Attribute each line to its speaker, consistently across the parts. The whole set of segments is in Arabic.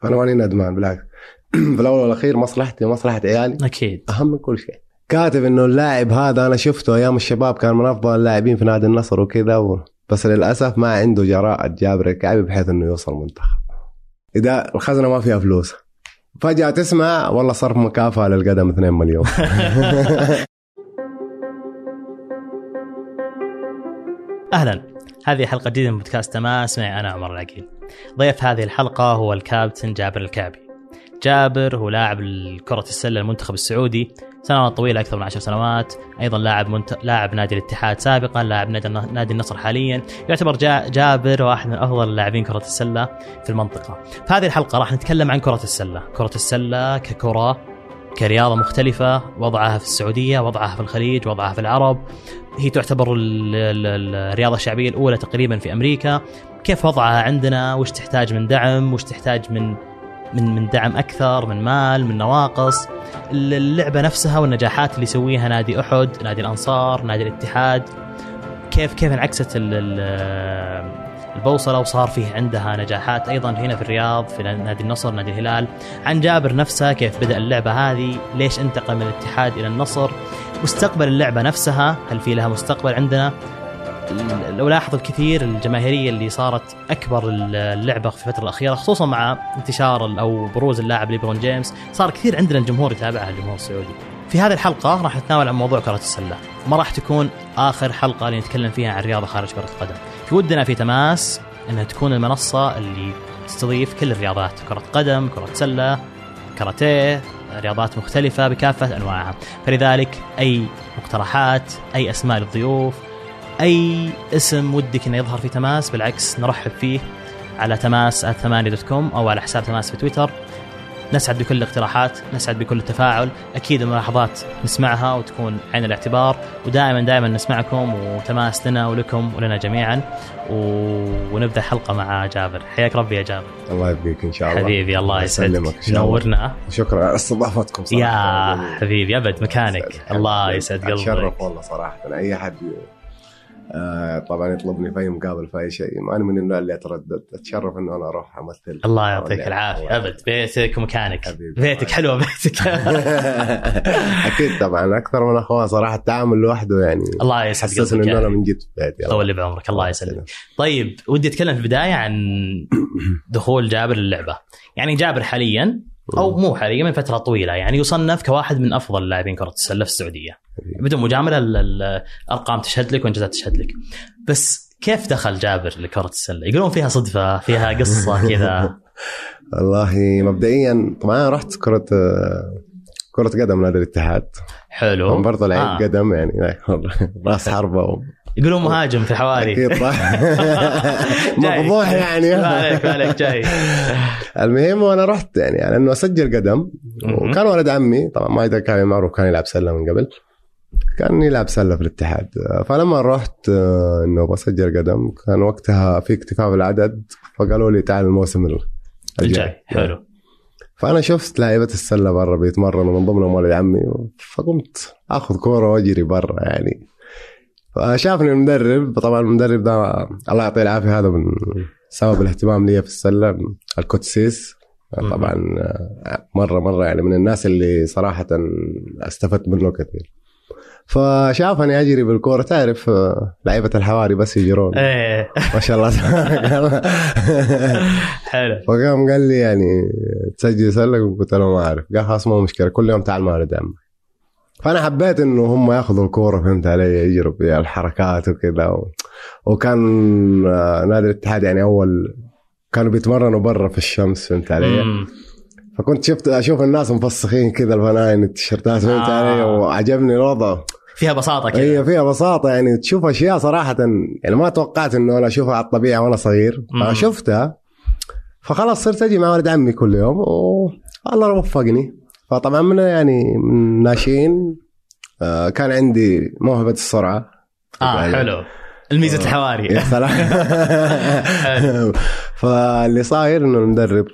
Speaker 1: فأنا ماني ندمان بالعكس. في الأول والأخير مصلحتي ومصلحه عيالي.
Speaker 2: أكيد.
Speaker 1: أهم من كل شيء. كاتب إنه اللاعب هذا أنا شفته أيام الشباب كان من أفضل اللاعبين في نادي النصر وكذا و... بس للأسف ما عنده جراءة جابر الكعبي بحيث إنه يوصل منتخب إذا الخزنة ما فيها فلوس. فجأة تسمع والله صرف مكافأة للقدم 2 مليون.
Speaker 2: أهلا. هذه حلقة جديدة من بودكاست تماس. معي أنا عمر العقيل. ضيف هذه الحلقة هو الكابتن جابر الكعبي. جابر هو لاعب كرة السلة المنتخب السعودي سنوات طويلة أكثر من عشر سنوات. أيضا لاعب منت... لاعب نادي الاتحاد سابقا لاعب نادي, نادي النصر حاليا. يعتبر جا... جابر واحد من أفضل لاعبين كرة السلة في المنطقة. في هذه الحلقة راح نتكلم عن كرة السلة. كرة السلة ككرة كرياضة مختلفة وضعها في السعودية وضعها في الخليج وضعها في العرب. هي تعتبر الرياضة الشعبية الأولى تقريبا في أمريكا. كيف وضعها عندنا؟ وش تحتاج من دعم؟ وش تحتاج من من من دعم أكثر؟ من مال؟ من نواقص؟ اللعبة نفسها والنجاحات اللي يسويها نادي أحد نادي الأنصار نادي الاتحاد. كيف كيف انعكست البوصلة؟ وصار فيه عندها نجاحات أيضا هنا في الرياض في نادي النصر نادي الهلال. عن جابر نفسه كيف بدأ اللعبة هذه؟ ليش انتقل من الاتحاد إلى النصر؟ مستقبل اللعبة نفسها هل في لها مستقبل عندنا؟ لو لاحظ الكثير الجماهيرية اللي صارت أكبر اللعبة في الفترة الأخيرة خصوصا مع انتشار أو بروز اللاعب ليبرون جيمس صار كثير عندنا الجمهور يتابعها الجمهور السعودي. في هذه الحلقة راح نتناول عن موضوع كرة السلة، ما راح تكون آخر حلقة اللي نتكلم فيها عن رياضة خارج كرة القدم. في ودنا في تماس إنها تكون المنصة اللي تستضيف كل الرياضات، كرة قدم، كرة سلة، كاراتيه، رياضات مختلفة بكافة أنواعها فلذلك أي مقترحات أي أسماء للضيوف أي اسم ودك إنه يظهر في تماس بالعكس نرحب فيه على تماس ثمانية دوت كوم أو على حساب تماس في تويتر. نسعد بكل الاقتراحات نسعد بكل التفاعل. أكيد الملاحظات نسمعها وتكون عين الاعتبار ودائما دائما نسمعكم وتماس لنا ولكم ولنا جميعا. و... ونبدأ حلقة مع جابر. حياك ربي يا جابر.
Speaker 1: الله يبقيك إن شاء الله.
Speaker 2: حبيبي الله يسعدك. نورنا.
Speaker 1: شكرا على استضافتكم
Speaker 2: صراحة. يا حبيبي أبد مكانك. الله يسعد قلبك.
Speaker 1: أتشرف والله صراحة. أي أحد آه طبعا يطلبني في أي مقابله في أي شيء. ما أنا من النوع اللي أتردد. أتشرف إنه أنا أروح أمثل.
Speaker 2: الله يعطيك العافية. أبد. بيتك ومكانك. بيتك حلوة بيتك.
Speaker 1: أكيد طبعا. أكثر من اخوان صراحة التعامل لوحده يعني
Speaker 2: الله يسعد قلبك
Speaker 1: إنه أنا من جد في بيتي.
Speaker 2: طول لي بعمرك. الله يسلمك. طيب ودي أتكلم في البداية عن دخول جابر للعبة. يعني جابر حاليا أو مو حاليا من فترة طويلة يعني يصنف كواحد من أفضل لاعبين كرة السلة في السعودية. بدون مجاملة الأرقام تشهد لك والانجازات تشهد لك. بس كيف دخل جابر لكرة السلة؟ يقولون فيها صدفة فيها قصة كذا.
Speaker 1: والله مبدئيا طبعا أنا رحت كرة كرة قدم نادي الاتحاد.
Speaker 2: حلو.
Speaker 1: برضه لعيب آه. قدم يعني راس حربة
Speaker 2: يقولون مهاجم في الحواري
Speaker 1: أكيد مفضوح يعني.
Speaker 2: عليك عليك جاي.
Speaker 1: المهم وأنا رحت يعني على إنه أسجل قدم. وكان ولد عمي طبعا ما كان معروف كان يلعب سلة من قبل. كان يلعب سلة في الاتحاد. فلما رحت آه، إنه بسجل قدم كان وقتها في اكتفاء بالعدد فقالوا لي تعال الموسم
Speaker 2: الجاي. حلو.
Speaker 1: فأنا شفت لعيبة السلة برا بيتمرنوا من ضمنهم ولد عمي فقمت آخذ كورة وأجري برا يعني. فشافني المدرب طبعا المدرب ده الله يعطيه العافية هذا من سبب الاهتمام لي في السلة الكوتسيس. طبعا مرة مرة يعني من الناس اللي صراحة استفدت منه كثير. فشافني أجري بالكورة. تعرف لعيبة الحواري بس يجرون.
Speaker 2: إيه.
Speaker 1: ما شاء الله.
Speaker 2: حلو.
Speaker 1: فقام قال لي يعني تسجل سله قلت له ما أعرف. قال خلاص ما مشكلة. كل يوم تعال معنا دعم فأنا حبيت إنه هم يأخذوا الكورة فهمت علي؟ يجروا الحركات وكذا. و... وكان آه، نادي الاتحاد يعني أول كانوا بيتمرنوا برا في الشمس فهمت علي؟ فكنت شفت أشوف الناس مفسخين كذا الفناين التيشيرتات فهمت آه. علي وعجبني الوضع.
Speaker 2: فيها بساطة كذا.
Speaker 1: هي فيها بساطة. يعني تشوف أشياء صراحة يعني ما توقعت إنه أنا أشوفها على الطبيعه وأنا صغير. فشفتها فخلاص صرت أجي مع ولد عمي كل يوم والله وفقني. فطبعا من يعني من ناشئين آه، كان عندي موهبة السرعة.
Speaker 2: آه يعني حلو. الميزة آه، الحواري.
Speaker 1: يا سلام. فاللي صاير إنه المدرب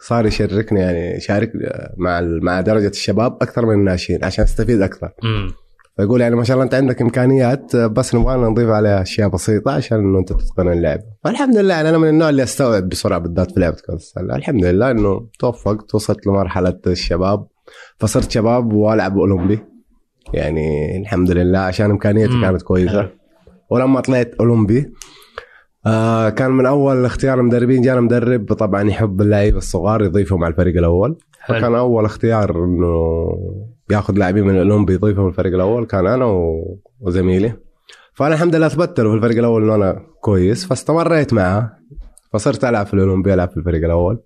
Speaker 1: صار يشاركني يعني يشارك مع مع درجة الشباب أكثر من الناشئين عشان أستفيد أكثر. فيقول يعني ما شاء الله أنت عندك إمكانيات بس نبغى نضيف عليها أشياء بسيطة عشان إنه أنت تتقن اللعبه فالحمد لله يعني أنا من النوع اللي أستوعب بسرعة بالذات في لعبة كره السله الحمد لله إنه توفقت وصلت لمرحلة الشباب. فصرت شباب وألعب أولمبي. يعني الحمد لله عشان إمكانيتي
Speaker 2: مم.
Speaker 1: كانت
Speaker 2: كويسة.
Speaker 1: ولما طلعت أولمبي آه كان من أول اختيار المدربين جانا مدرب طبعا يحب اللعيبه الصغار يضيفهم على الفريق الأول. فكان أول اختيار إنه ياخذ لاعبين من الأولمبي يضيفهم الفريق الأول كان أنا وزميلي. فأنا الحمد لله اثبتت له في الفريق الأول إنه أنا كويس فاستمريت معه فصرت ألعب في الأولمبي ألعب في الفريق الأول.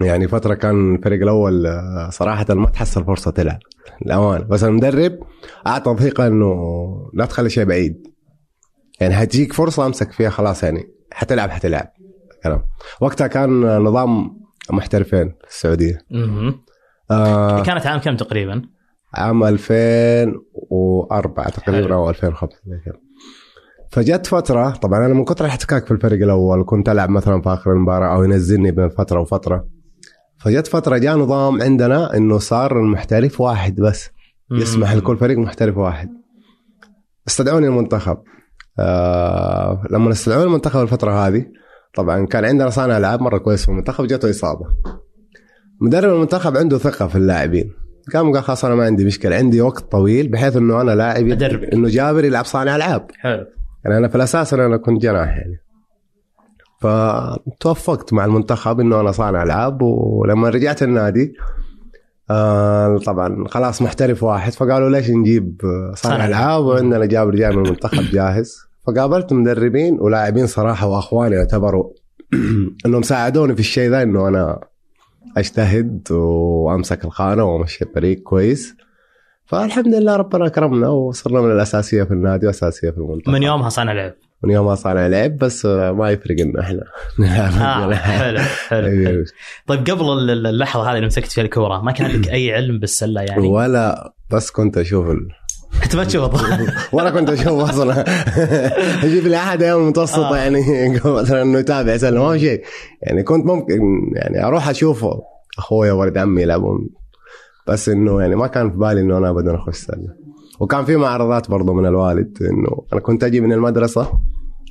Speaker 1: يعني فترة كان الفريق الأول آه، صراحة ما تحصل فرصة تلعب الأمان بس المدرب أعطى ثقه إنه لا تخلي شيء بعيد. يعني حتجيك فرصة أمسك فيها خلاص يعني حتلعب حتلعب. كلام وقتها كان نظام محترفين في السعودية
Speaker 2: مهم.
Speaker 1: آه
Speaker 2: كانت عام كم تقريبا؟
Speaker 1: عام 2004 تقريبا. أو 2005 زي كذا فجت فترة طبعا أنا من كثر الاحتكاك في الفريق الأول كنت ألعب مثلا في آخر المباراة أو ينزلني بين فترة وفترة فجت فترة جاء نظام عندنا إنه صار المحترف واحد بس يسمح. لكل فريق محترف واحد استدعوني المنتخب آه لما استدعوني المنتخب الفترة هذه طبعا كان عندنا صانع العاب مرة كويس في المنتخب جاته إصابة. مدرب المنتخب عنده ثقة في اللاعبين. قام قال خلاص أنا ما عندي مشكلة عندي وقت طويل بحيث إنه أنا لاعب
Speaker 2: أدربك.
Speaker 1: إنه جابر يلعب صانع ألعاب.
Speaker 2: حلو.
Speaker 1: يعني أنا في الأساس أنا كنت جناح يعني. فتوفقت مع المنتخب إنه أنا صانع ألعاب ولما رجعت النادي آه طبعا خلاص محترف واحد فقالوا ليش نجيب آه،
Speaker 2: صانع
Speaker 1: صانع. ألعاب؟ وعندنا جابر جاي من المنتخب جاهز. فقابلت مدربين ولاعبين صراحة وأخواني يعتبروا إنهم ساعدوني في الشيء ذا إنه أنا أجتهد وأمسك الخانة وأمشي الفريق كويس. فالحمد لله ربنا اكرمنا وصرنا من الأساسية في النادي وأساسية في المنتخب
Speaker 2: من يومها صانع لعب؟
Speaker 1: من يوم صانع لعب بس ما يفرق انه إحنا.
Speaker 2: آه حلو حلو, حلو. طيب قبل ال- اللحظة هذه اللي مسكت فيها الكورة ما كان لك أي علم بالسلة يعني؟
Speaker 1: ولا بس كنت أشوف ال...
Speaker 2: كنت ما تشوف
Speaker 1: ولا كنت أشوف أصلا. أجيب لي احد أيام المتوسطه
Speaker 2: آه.
Speaker 1: يعني مثلا إنه يتابع سله ما في شيء يعني كنت ممكن يعني أروح أشوف أخويا ولد عمي يلعبون. بس إنه يعني ما كان في بالي إنه أنا ابدا أخش سله وكان في معارضات برضو من الوالد إنه أنا كنت أجي من المدرسة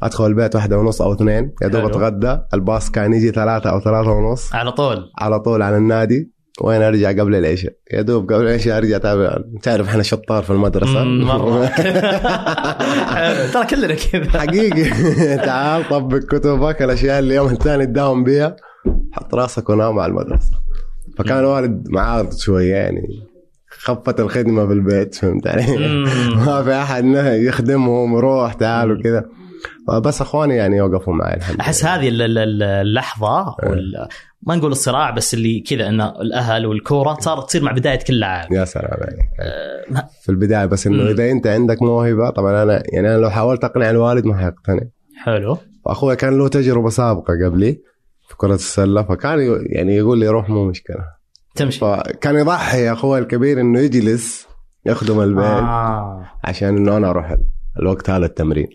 Speaker 1: أدخل البيت واحدة ونص أو اثنين يا دوب. أتغدى الباص كان يجي ثلاثة أو ثلاثة ونص.
Speaker 2: على طول.
Speaker 1: على طول على النادي. وين أرجع قبل العشاء؟ يا دوب قبل العشاء أرجع أتابع. تعرف إحنا شطار في
Speaker 2: المدرسة؟ مرة. ترى كلنا كذا.
Speaker 1: حقيقي. تعال طبق كتبك الأشياء اللي يوم الثاني تداوم بيها. حط راسك ونام على المدرسة. فكان الوالد معارض شوية يعني. خفت الخدمة في البيت فهمت علي؟ ما في أحد يخدمهم روح تعال وكذا. بس اخواني يعني وقفوا معي الحمد أحس.
Speaker 2: هذه ال- ال- ال- اللحظة وال... ما نقول الصراع بس اللي كذا إن الأهل والكورة صارت تصير مع بداية كل لاعب
Speaker 1: يا سلام عليك
Speaker 2: أه،
Speaker 1: في البداية بس
Speaker 2: إنه.
Speaker 1: إذا أنت عندك موهبة طبعا أنا يعني أنا لو حاولت أقنع الوالد ما حيقتنع
Speaker 2: حلو
Speaker 1: واخوي كان له تجربة سابقة قبلي في كرة السلة فكان يعني يقول لي روح مو مشكلة
Speaker 2: تمشي
Speaker 1: فكان يضحي أخوي الكبير إنه يجلس يخدم البيت آه.
Speaker 2: آه.
Speaker 1: عشان إنه أنا أروح ال- الوقت هذا التمرين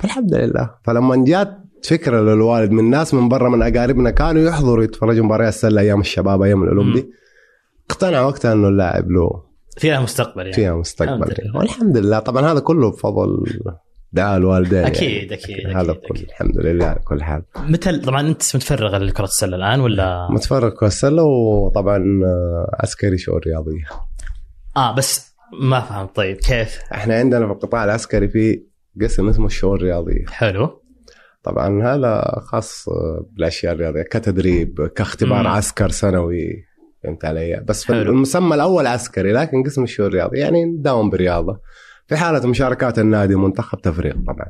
Speaker 1: فالحمد لله. فلما جات فكرة للوالد من ناس من برا من أقاربنا كانوا يحضروا يتفرجوا مباريات السله أيام الشباب أيام الأولمبي. اقتنع وقتها إنه اللاعب له
Speaker 2: فيها مستقبل يعني.
Speaker 1: فيها مستقبل.
Speaker 2: لله.
Speaker 1: والحمد لله. طبعا هذا كله بفضل دعاء الوالدين
Speaker 2: أكيد
Speaker 1: يعني.
Speaker 2: أكيد.
Speaker 1: هذا
Speaker 2: أكيد.
Speaker 1: الحمد لله على كل حال.
Speaker 2: متى طبعا أنت متفرغ لكرة السلة الآن ولا؟
Speaker 1: متفرغ كرة السلة وطبعا عسكري شؤون رياضية
Speaker 2: آه بس ما فهمت. طيب كيف؟
Speaker 1: إحنا عندنا في القطاع العسكري في قسم اسمه الشؤون الرياضية
Speaker 2: حلو.
Speaker 1: طبعا هذا خاص بالأشياء الرياضية كتدريب كاختبار
Speaker 2: مم.
Speaker 1: عسكر سنوي فهمت علي؟ بس
Speaker 2: حلو.
Speaker 1: المسمى الأول عسكري لكن قسم الشؤون الرياضية يعني نداوم برياضة. في حالة مشاركات النادي منتخب تفريق طبعا.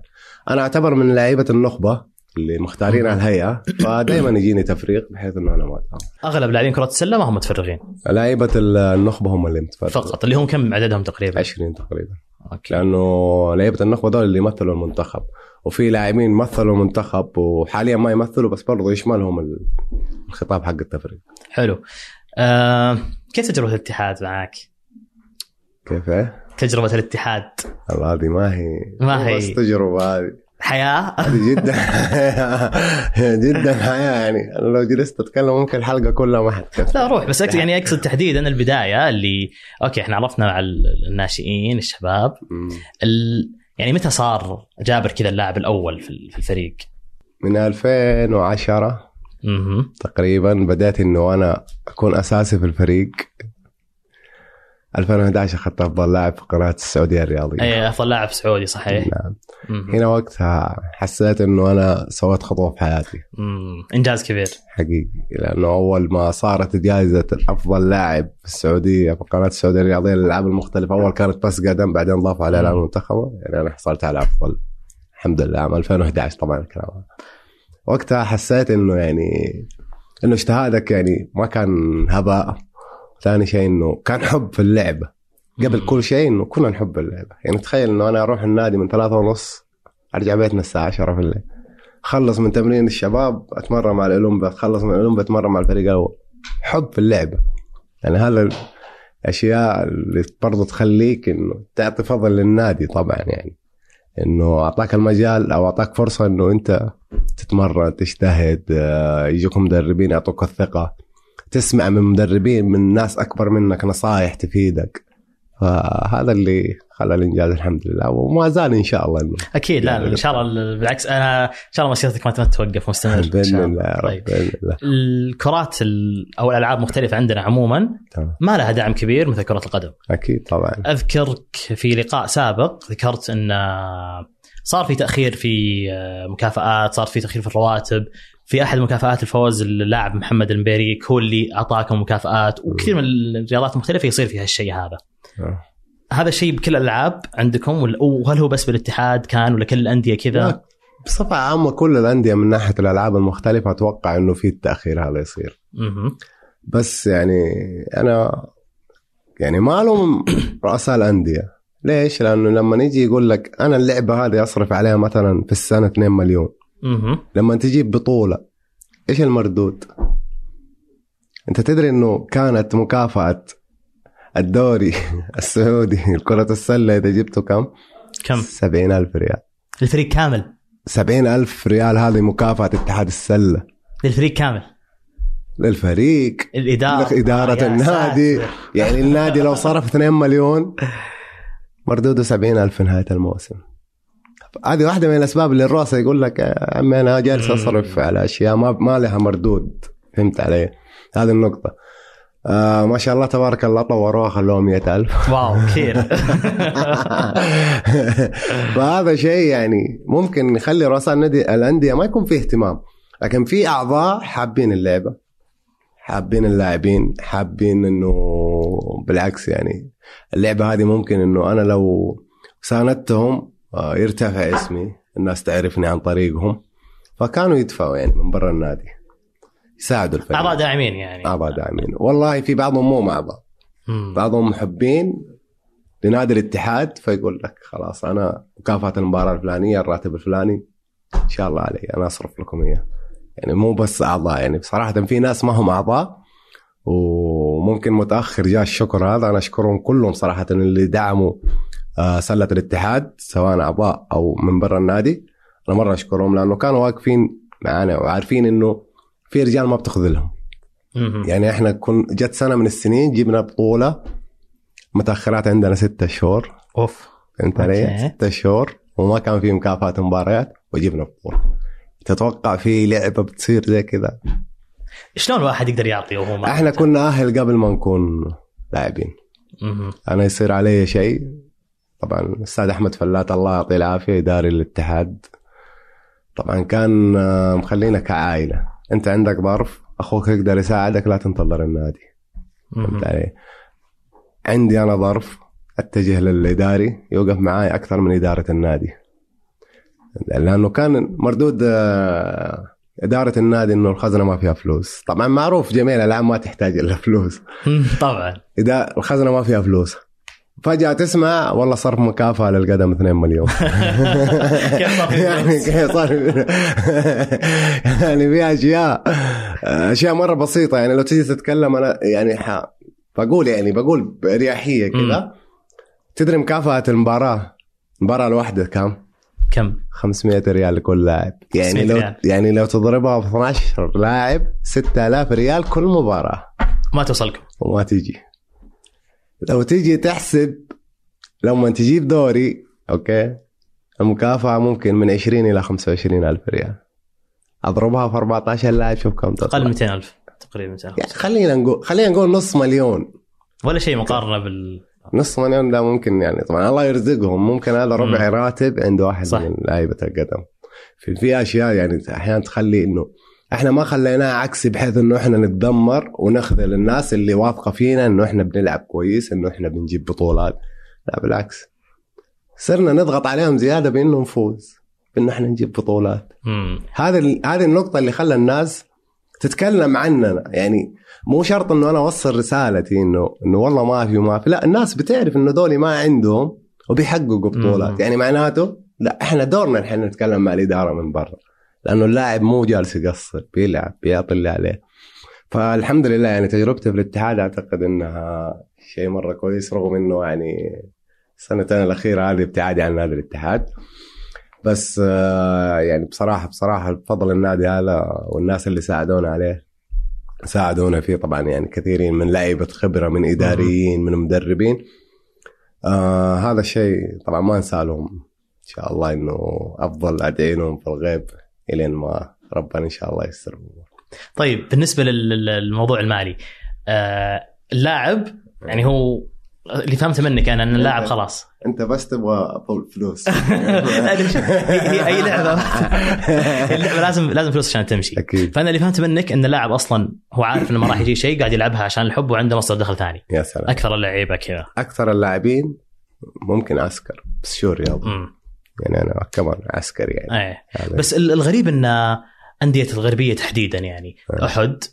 Speaker 1: أنا أعتبر من لعيبة النخبة اللي مختارين على الهيئة فدائما يجيني تفريق بحيث إنه أنا ما.
Speaker 2: أغلب لاعبين كرة السلة ما هم متفرغين
Speaker 1: لعيبة النخبة هم اللي متفرقوا
Speaker 2: فقط اللي هم كم عددهم تقريبا؟
Speaker 1: 20 تقريبا. لأنه لعيبة النخبة دول اللي يمثلوا المنتخب وفي لاعبين مثلوا المنتخب وحاليا ما يمثلوا بس برضه يشملهم ال- الخطاب حق التفريق
Speaker 2: حلو آه كيف تجربة الاتحاد معك؟
Speaker 1: كيف إيه؟
Speaker 2: تجربة الاتحاد
Speaker 1: والله هذه ما هي
Speaker 2: ما هي.
Speaker 1: بس تجربة هذه
Speaker 2: حياة؟
Speaker 1: هذه جدا. جدا حياة يعني. لو جلست أتكلم ممكن الحلقة كلها ما حتكفي.
Speaker 2: لا روح. بس يعني أقصد تحديدا البداية اللي أوكي إحنا عرفنا مع الناشئين الشباب. ال... يعني متى صار جابر كذا اللاعب الأول في الفريق؟
Speaker 1: من 2010
Speaker 2: أها
Speaker 1: تقريبا بدأت إنه أنا أكون أساسي في الفريق. 2011 اخذت أفضل لاعب في قناه السعودية الرياضية.
Speaker 2: اي أفضل لاعب سعودي صحيح.
Speaker 1: نعم.
Speaker 2: مهم.
Speaker 1: هنا وقتها حسيت إنه أنا سويت خطوة في حياتي.
Speaker 2: مم. إنجاز كبير.
Speaker 1: حقيقي لأنه أول ما صارت جائزة أفضل لاعب في السعودية في قناه السعودية الرياضية للألعاب المختلفة أول كانت بس قدم بعدين ضافوا عليها الالعاب المنتخبه يعني أنا حصلت على أفضل. الحمد لله عام 2011 طبعا الكلام. وقتها حسيت إنه يعني إنه اجتهادك يعني ما كان هباء. ثاني شيء إنه كان حب في اللعبة. قبل. كل شيء إنه كنا نحب اللعبة. يعني تخيل إنه أنا أروح النادي من ثلاثة ونص أرجع بيتنا الساعة 10 في الليل. خلص من تمرين الشباب أتمرن مع الاولمبي اتخلص من الاولمبي أتمرن مع الفريق الأول. حب في اللعبة. يعني هذا الأشياء اللي برضو تخليك إنه تعطي فضل للنادي طبعا يعني. إنه أعطاك المجال أو أعطاك فرصة إنه أنت تتمرن تجتهد آه، يجوكم مدربين يعطوك الثقة. تسمع من مدربين من ناس أكبر منك نصائح تفيدك. فهذا اللي خلى الإنجاز الحمد لله. وما زال إن شاء الله إنه
Speaker 2: أكيد لا إن شاء الله بالعكس أنا إن شاء الله مسيرتك ما توقف مستمر
Speaker 1: باذن
Speaker 2: شاء
Speaker 1: الله. يا رب
Speaker 2: طيب.
Speaker 1: باذن الله
Speaker 2: الكرات ال- أو الألعاب مختلفة عندنا عموما. ما لها دعم كبير مثل كرة القدم.
Speaker 1: أكيد طبعا.
Speaker 2: أذكرك في لقاء سابق ذكرت إن صار في تأخير في مكافآت صار في تأخير في الرواتب في أحد مكافآت الفوز اللاعب محمد المبيريك هو اللي أعطاكم مكافآت وكثير من الرياضات المختلفه يصير فيها الشيء هذا
Speaker 1: آه.
Speaker 2: هذا الشيء بكل الألعاب عندكم وهل هو بس بالاتحاد كان ولا كل الأندية كذا؟
Speaker 1: بصفة عامة كل الأندية من ناحية الألعاب المختلفة أتوقع إنه في التأخير هذا يصير. بس يعني أنا يعني ما ألوم رؤساء الأندية ليش؟ لأنه لما يجي يقول لك أنا اللعبة هذه أصرف عليها مثلا في السنة 2 مليون
Speaker 2: مهم.
Speaker 1: لما تجيب بطولة إيش المردود؟ أنت تدري إنه كانت مكافأة الدوري السعودي كرة السلة إذا جبته كم؟
Speaker 2: كم؟
Speaker 1: سبعين ألف ريال
Speaker 2: الفريق كامل
Speaker 1: سبعين ألف ريال هذه مكافأة اتحاد السلة
Speaker 2: للفريق كامل
Speaker 1: للفريق
Speaker 2: الإدارة
Speaker 1: إدارة
Speaker 2: يا
Speaker 1: النادي
Speaker 2: ساتر.
Speaker 1: يعني النادي لو صرف 2 مليون مردوده 70 ألف في نهاية الموسم. هذه واحدة من الأسباب اللي الروسة يقول لك يا عمي أنا جالس
Speaker 2: مم.
Speaker 1: أصرف على أشياء ما, ما لها مردود. فهمت علي؟ هذه النقطة. آه ما شاء الله تبارك الله طوروها خلوها 100 ألف.
Speaker 2: واو كثير.
Speaker 1: فهذا شيء يعني ممكن يخلي رؤساء النادي الأندية ما يكون فيه اهتمام لكن في أعضاء حابين اللعبة. حابين اللاعبين حابين إنه بالعكس يعني اللعبة هذه ممكن إنه أنا لو ساندتهم آه، يرتفع اسمي الناس تعرفني عن طريقهم فكانوا يدفعوا يعني من برا النادي يساعدوا الفريق.
Speaker 2: أعضاء داعمين يعني.
Speaker 1: أعضاء داعمين. والله في بعضهم مو اعضاء
Speaker 2: مم.
Speaker 1: بعضهم محبين لنادي الاتحاد فيقول لك خلاص أنا مكافأة المباراة الفلانية الراتب الفلاني إن شاء الله علي أنا أصرف لكم إياه. يعني مو بس أعضاء يعني بصراحة في ناس ما هم أعضاء وممكن متأخر جاء الشكر هذا أنا أشكرهم كلهم صراحة اللي دعموا آه، سلة الاتحاد سواء أعضاء أو من برا النادي أنا مرة أشكرهم لأنه كانوا واقفين معنا وعارفين إنه في رجال ما بتخذلهم. يعني إحنا كن جت سنة من السنين جبنا بطولة متأخرات عندنا ستة شهور
Speaker 2: أوف
Speaker 1: فهمت علي؟
Speaker 2: أوكي.
Speaker 1: ستة شهور وما كان في مكافاه مباريات وجبنا بطولة تتوقع في لعبة بتصير زي كذا؟
Speaker 2: شلون الواحد يقدر يعطي وهو ما
Speaker 1: إحنا كنا أهل قبل ما نكون لاعبين. أنا يصير علي شيء. طبعا الاستاذ أحمد فلات الله يعطيه العافية إداري الاتحاد. طبعا كان آه، مخلينا كعائلة. أنت عندك ظرف أخوك يقدر يساعدك لا تنتظر النادي. فهمت علي؟ عندي أنا ظرف أتجه للإداري يوقف معاي أكثر من إدارة النادي. لأنه كان مردود آه، إدارة النادي إنه الخزنة ما فيها فلوس. طبعا معروف جميع الالعاب ما تحتاج إلا فلوس.
Speaker 2: طبعا.
Speaker 1: إذا الخزنة ما فيها فلوس. فجأة تسمع والله صرف مكافأة للقدم 2 مليون.
Speaker 2: كيف صار
Speaker 1: يعني؟ كيف صار في- يعني في أشياء أشياء مرة بسيطة. يعني لو تيجي تتكلم أنا يعني ح... بقول يعني بقول باريحيه كذا. تدري مكافأة المباراة؟ المباراه الواحده كم؟
Speaker 2: كم؟
Speaker 1: 500 ريال لكل لاعب. يعني
Speaker 2: 500
Speaker 1: لو
Speaker 2: ريال.
Speaker 1: يعني لو تضربها ب 12 لاعب 6000 ريال كل مباراة.
Speaker 2: ما توصلكم.
Speaker 1: وما تيجي. لو تيجي تحسب لما تجيب دوري أوكي المكافأة ممكن من 20 إلى 25 ألف ريال. أضربها في 14 لاعب شوف كم تطلع
Speaker 2: أقل 200 ألف تقريبا. 200
Speaker 1: يعني خلينا نقول خلينا نقول نص مليون.
Speaker 2: ولا شيء مقارنة بال
Speaker 1: نص مليون ده ممكن يعني طبعا الله يرزقهم ممكن هذا ربع. راتب عند واحد
Speaker 2: صح.
Speaker 1: من لعيبة القدم في في أشياء يعني أحيانا تخلي إنه إحنا ما خليناها عكسي بحيث إنه إحنا نتدمر ونخذل الناس اللي واثقة فينا إنه إحنا بنلعب كويس إنه إحنا بنجيب بطولات لا بالعكس صرنا نضغط عليهم زيادة بانه نفوز بإنه إحنا نجيب بطولات. هذه هذه النقطة اللي خلى الناس تتكلم عننا. يعني مو شرط إنه أنا أوصل رسالتي إنه إنه والله ما في وما في. لا الناس بتعرف إنه دولي ما عندهم وبيحققوا بطولات.
Speaker 2: مم.
Speaker 1: يعني معناته لا إحنا دورنا الحين نتكلم مع الإدارة من برا. لأنه اللاعب مو جالس يقصر بيلعب بيعطي اللي عليه. فالحمد لله يعني تجربتي في الاتحاد أعتقد إنها شيء مرة كويس رغم إنه يعني السنتين الأخيرة هذه ابتعادي عن نادي الاتحاد. بس آه، يعني بصراحة بصراحة بفضل النادي هذا والناس اللي ساعدونا عليه ساعدونا فيه. طبعا يعني كثيرين من لعيبة خبرة من إداريين من مدربين. آه هذا الشيء طبعا ما انسى لهم إن شاء الله إنه أفضل ادعي لهم في الغيب إلين ما ربنا إن شاء الله يستر.
Speaker 2: طيب بالنسبة لل- لل- للموضوع المالي آه اللاعب يعني هو اللي فهمته منك أنا إن اللاعب خلاص.
Speaker 1: أنت بس تبغى فلوس.
Speaker 2: هي اي لعبة. اللعبة لازم لازم فلوس عشان تمشي.
Speaker 1: أكيد.
Speaker 2: فأنا اللي فهمت منك إن اللاعب أصلا هو عارف إنه ما راح يجي شيء قاعد يلعبها عشان الحب وعنده مصدر دخل ثاني.
Speaker 1: يا سلام.
Speaker 2: أكثر اللعيبة كذا.
Speaker 1: أكثر اللاعبين ممكن عسكر. بس شو
Speaker 2: أمم.
Speaker 1: يعني أنا كمان عسكري يعني. هذا.
Speaker 2: بس ال- الغريب إن أندية الغربية تحديدا يعني.
Speaker 1: أه.
Speaker 2: أحد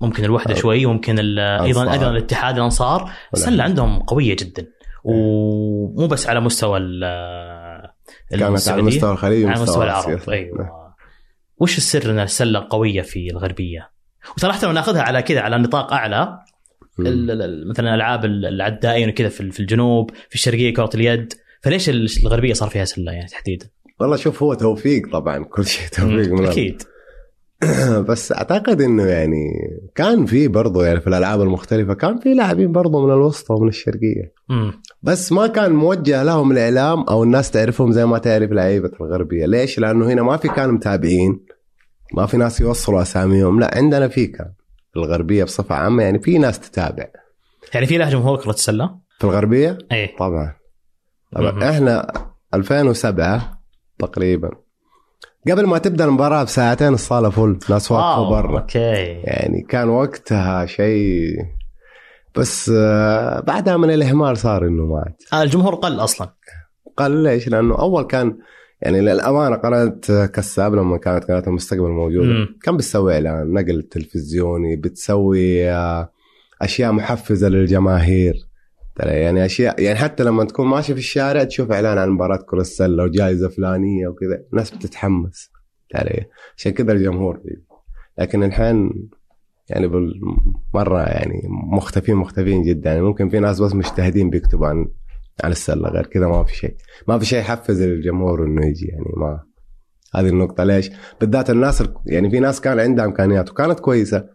Speaker 2: ممكن
Speaker 1: الوحدة.
Speaker 2: شوي ممكن
Speaker 1: أيضا.
Speaker 2: أيضا الاتحاد الأنصار السلة عندهم قوية جدا ومو بس على مستوى ال
Speaker 1: كانت على مستوى الخليج
Speaker 2: على مستوى العرب
Speaker 1: آسيا.
Speaker 2: أيوه وش السر إن السلة قوية في الغربية؟ حتى لو ناخذها على كذا على نطاق أعلى مثلا الألعاب العدائية وكذا في الجنوب في الشرقية كرة اليد فليش ال- الغربية صار فيها سلة يعني تحديدا؟
Speaker 1: والله شوف هو توفيق طبعا كل شيء توفيق من.
Speaker 2: أكيد
Speaker 1: بس أعتقد إنه يعني كان في برضه يعني في الألعاب المختلفة كان في لاعبين برضه من الوسطى ومن
Speaker 2: الشرقية.
Speaker 1: بس ما كان موجه لهم الإعلام أو الناس تعرفهم زي ما تعرف لعيبة الغربية. ليش؟ لأنه هنا ما في كان متابعين. ما في ناس يوصلوا أساميهم. لا عندنا في كان في الغربية بصفة عامة. يعني في ناس تتابع.
Speaker 2: يعني في له جمهور كرة السلة؟
Speaker 1: في الغربية؟
Speaker 2: إيه.
Speaker 1: طبعا. طبعا. إحنا 2007 تقريبا. قبل ما تبدأ المباراة بساعتين الصالة فل ناس
Speaker 2: واقفة
Speaker 1: برا.
Speaker 2: أوكي.
Speaker 1: يعني كان وقتها شيء. بس آه، بعدها من الإهمال صار إنه ما عاد.
Speaker 2: آه الجمهور قل أصلا.
Speaker 1: قال ليش؟ لأنه أول كان يعني للأمانة قناه كساب لما كانت قناة المستقبل موجودة.
Speaker 2: مم.
Speaker 1: كان بتسوي إعلان نقل تلفزيوني بتسوي آه، أشياء محفزة للجماهير. ترى يعني اشياء يعني حتى لما تكون ماشي في الشارع تشوف إعلان عن مباراة كره السله وجائزة فلانية وكذا الناس بتتحمس ترى. عشان كذا الجمهور. لكن الحين يعني بالمرة يعني مختفين مختفين جدا. يعني ممكن في ناس بس مجتهدين بيكتبوا عن عن السلة غير كذا ما في شيء. ما في شيء يحفز الجمهور إنه يجي. يعني ما هذه النقطة. ليش؟ بالذات الناس ال- يعني في ناس كان عندها إمكانيات وكانت كويسة.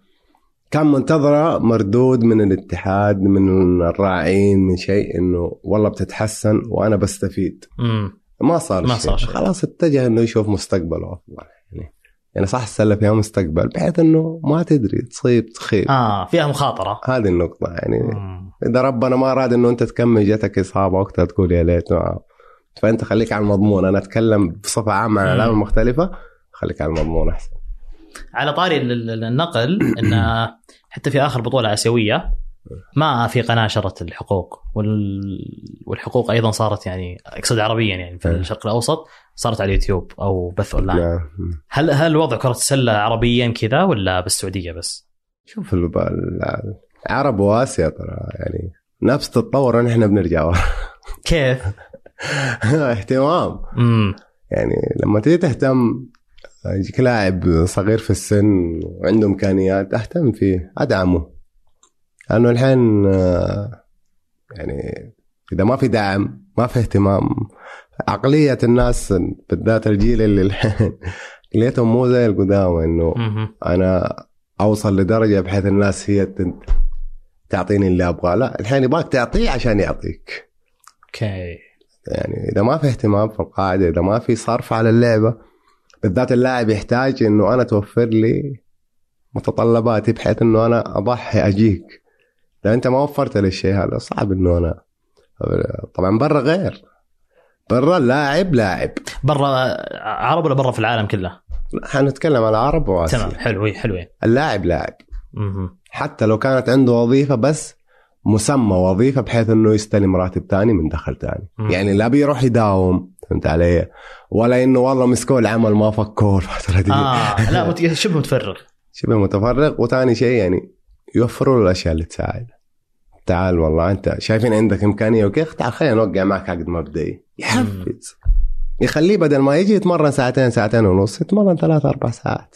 Speaker 1: كان منتظرة مردود من الاتحاد من الراعين من شيء إنه والله بتتحسن وأنا بستفيد.
Speaker 2: امم
Speaker 1: ما صار
Speaker 2: ما
Speaker 1: شيء.
Speaker 2: صار شيء.
Speaker 1: خلاص اتجه إنه يشوف مستقبله أفضل يعني. يعني صح السله فيها مستقبل بحيث إنه ما تدري تصيب تخيب.
Speaker 2: آه فيها مخاطرة.
Speaker 1: هذه النقطة يعني.
Speaker 2: مم.
Speaker 1: إذا ربنا ما أراد إنه أنت تكمل جاتك إصابة وقتها تقول يا ليت فأنت خليك على المضمون. أنا أتكلم بصفة عامة عن
Speaker 2: مم.
Speaker 1: الالعاب المختلفة خليك على المضمون أحسن.
Speaker 2: على طاري ال- ال- النقل إن حتى في آخر بطولة آسيوية ما في قناة شرت الحقوق وال... والحقوق أيضا صارت يعني أقصد عربيا يعني في
Speaker 1: أه.
Speaker 2: الشرق الأوسط صارت على اليوتيوب أو بث
Speaker 1: أونلاين.
Speaker 2: هل هل وضع كرة السلة عربيا كذا ولا بالسعودية بس؟
Speaker 1: شوف العرب وآسيا ترى يعني نفس تتطور نحن بنرجع ورا.
Speaker 2: كيف؟
Speaker 1: اهتمام يعني لما تيجي تهتم يجيك لاعب صغير في السن وعنده إمكانيات أهتم فيه أدعمه. لأنه الحين آه، يعني إذا ما في دعم ما في اهتمام عقلية الناس بالذات الجيل اللي الحين عقليتهم مو زي القدامى
Speaker 2: إنه.
Speaker 1: أنا أوصل لدرجة بحيث الناس هي تعطيني اللي أبغاه. لا الحين يبغاك تعطيه عشان يعطيك.
Speaker 2: أوكي.
Speaker 1: يعني إذا ما في اهتمام في القاعدة إذا ما في صرف على اللعبة بالذات اللاعب يحتاج إنه أنا توفر لي متطلباتي بحيث إنه أنا أضحي أجيك. اذا أنت ما وفرت لي الشيء هذا صعب إنه أنا طبعا برا غير. برا اللاعب لاعب.
Speaker 2: برا عرب ولا برا في العالم كله؟
Speaker 1: حنتكلم على عرب وآسيا.
Speaker 2: تمام حلو حلو
Speaker 1: اللاعب لاعب. حتى لو كانت عنده وظيفة بس مسمى وظيفة بحيث إنه يستلم راتب تاني من دخل تاني.
Speaker 2: مم.
Speaker 1: يعني لا بيروح يداوم. فهمت علي؟ ولا إنه والله مسكوه العمل ما فكوه. الفترة دي
Speaker 2: آه لا مت- شبه متفرغ.
Speaker 1: شبه متفرغ. وثاني شيء يعني يوفروا له الأشياء اللي تساعد. تعال والله أنت شايفين عندك إمكانية وكيف؟ تعال خلينا نوقع معك عقد مبدئي. يحفز. يخليه بدل ما يجي يتمرن ساعتين ساعتين ونص يتمرن ثلاث أربع ساعات.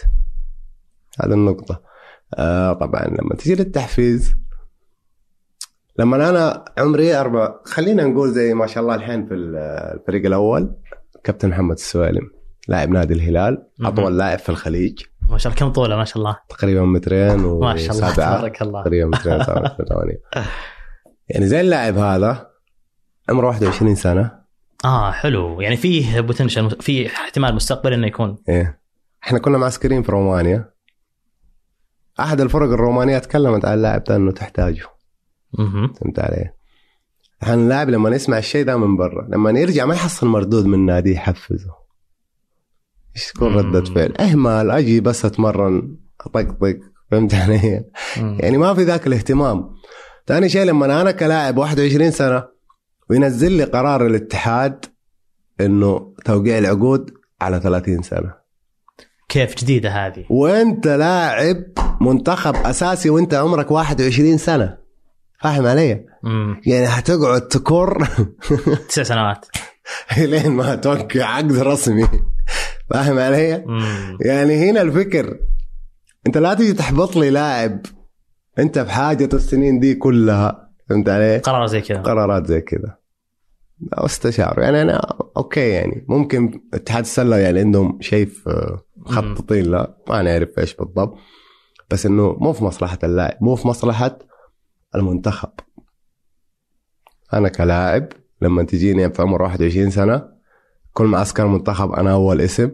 Speaker 1: هذه النقطة. آه طبعا لما تجي للتحفيز لما أنا عمري أربع خلينا نقول زي ما شاء الله الحين في الفريق الأول كابتن محمد السوالم لاعب نادي الهلال. أطول لاعب في الخليج.
Speaker 2: ما شاء الله كم طوله؟ ما شاء الله.
Speaker 1: تقريبا مترين
Speaker 2: ما شاء الله تبارك الله.
Speaker 1: تقريبا مترين ثمانية. يعني زي اللاعب هذا عمره 21 سنة.
Speaker 2: آه حلو. يعني فيه بوتنشل في احتمال مستقبل إنه يكون.
Speaker 1: إيه. إحنا كنا معسكرين في رومانيا. أحد الفرق الرومانية تكلمت عن اللاعب ده إنه تحتاجه. فهمت علي؟ الحين اللاعب لما يسمع الشيء ده من برا لما يرجع ما يحصل مردود من نادي يحفزه إيش تكون. ردة فعل؟ اهمل أجي بس اتمرن اطقطق فهمت علي؟ يعني ما في ذاك الاهتمام ثاني شيء لما أنا كلاعب 21 سنة وينزل لي قرار الاتحاد إنه توقيع العقود على 30 سنة
Speaker 2: كيف جديدة هذه
Speaker 1: وأنت لاعب منتخب أساسي وأنت عمرك 21 سنة فاهم علي؟
Speaker 2: مم.
Speaker 1: يعني هتقعد تكر
Speaker 2: تسع سنوات.
Speaker 1: لين ما توقع عقد رسمي. فاهم علي؟
Speaker 2: مم.
Speaker 1: يعني هنا الفكر. انت لا تيجي تحبط لي لاعب انت بحاجة السنين دي كلها. فهمت علي؟
Speaker 2: قرار زي كذا.
Speaker 1: قرارات زي كذا. استشار يعني أنا أوكي يعني. ممكن اتحاد السلة يعني عندهم شيء في مخططين لا ما نعرف إيش بالضبط. بس إنه مو في مصلحة اللاعب. مو في مصلحة المنتخب أنا كلاعب لما تجيني في عمر 21 سنة كل معسكر منتخب أنا أول اسم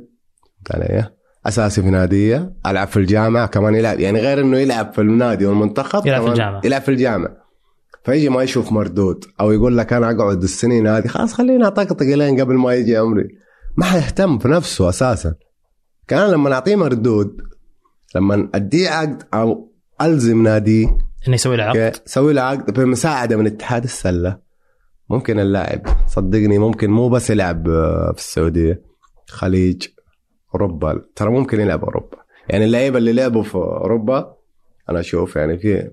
Speaker 1: علي؟ أساسي في ناديه ألعب في الجامعة كمان يلعب يعني غير إنه يلعب في النادي والمنتخب
Speaker 2: يلعب في
Speaker 1: كمان
Speaker 2: الجامعة.
Speaker 1: يلعب في الجامعة فيجي ما يشوف مردود أو يقول لك أنا أقعد السنين هذه خلاص خليني أطقطق لين قبل ما يجي عمري ما حيهتم في نفسه أساسا كان لما نعطيه مردود لما أديه عقد أو ألزم ناديه
Speaker 2: إنه يسوي له عقد
Speaker 1: سوي له عقد بمساعدة من اتحاد السلة. ممكن اللاعب صدقني ممكن مو بس يلعب آه، في السعودية. خليج أوروبا. ترى ممكن يلعب أوروبا. يعني اللعيبة اللي لعبوا في أوروبا أنا أشوف يعني في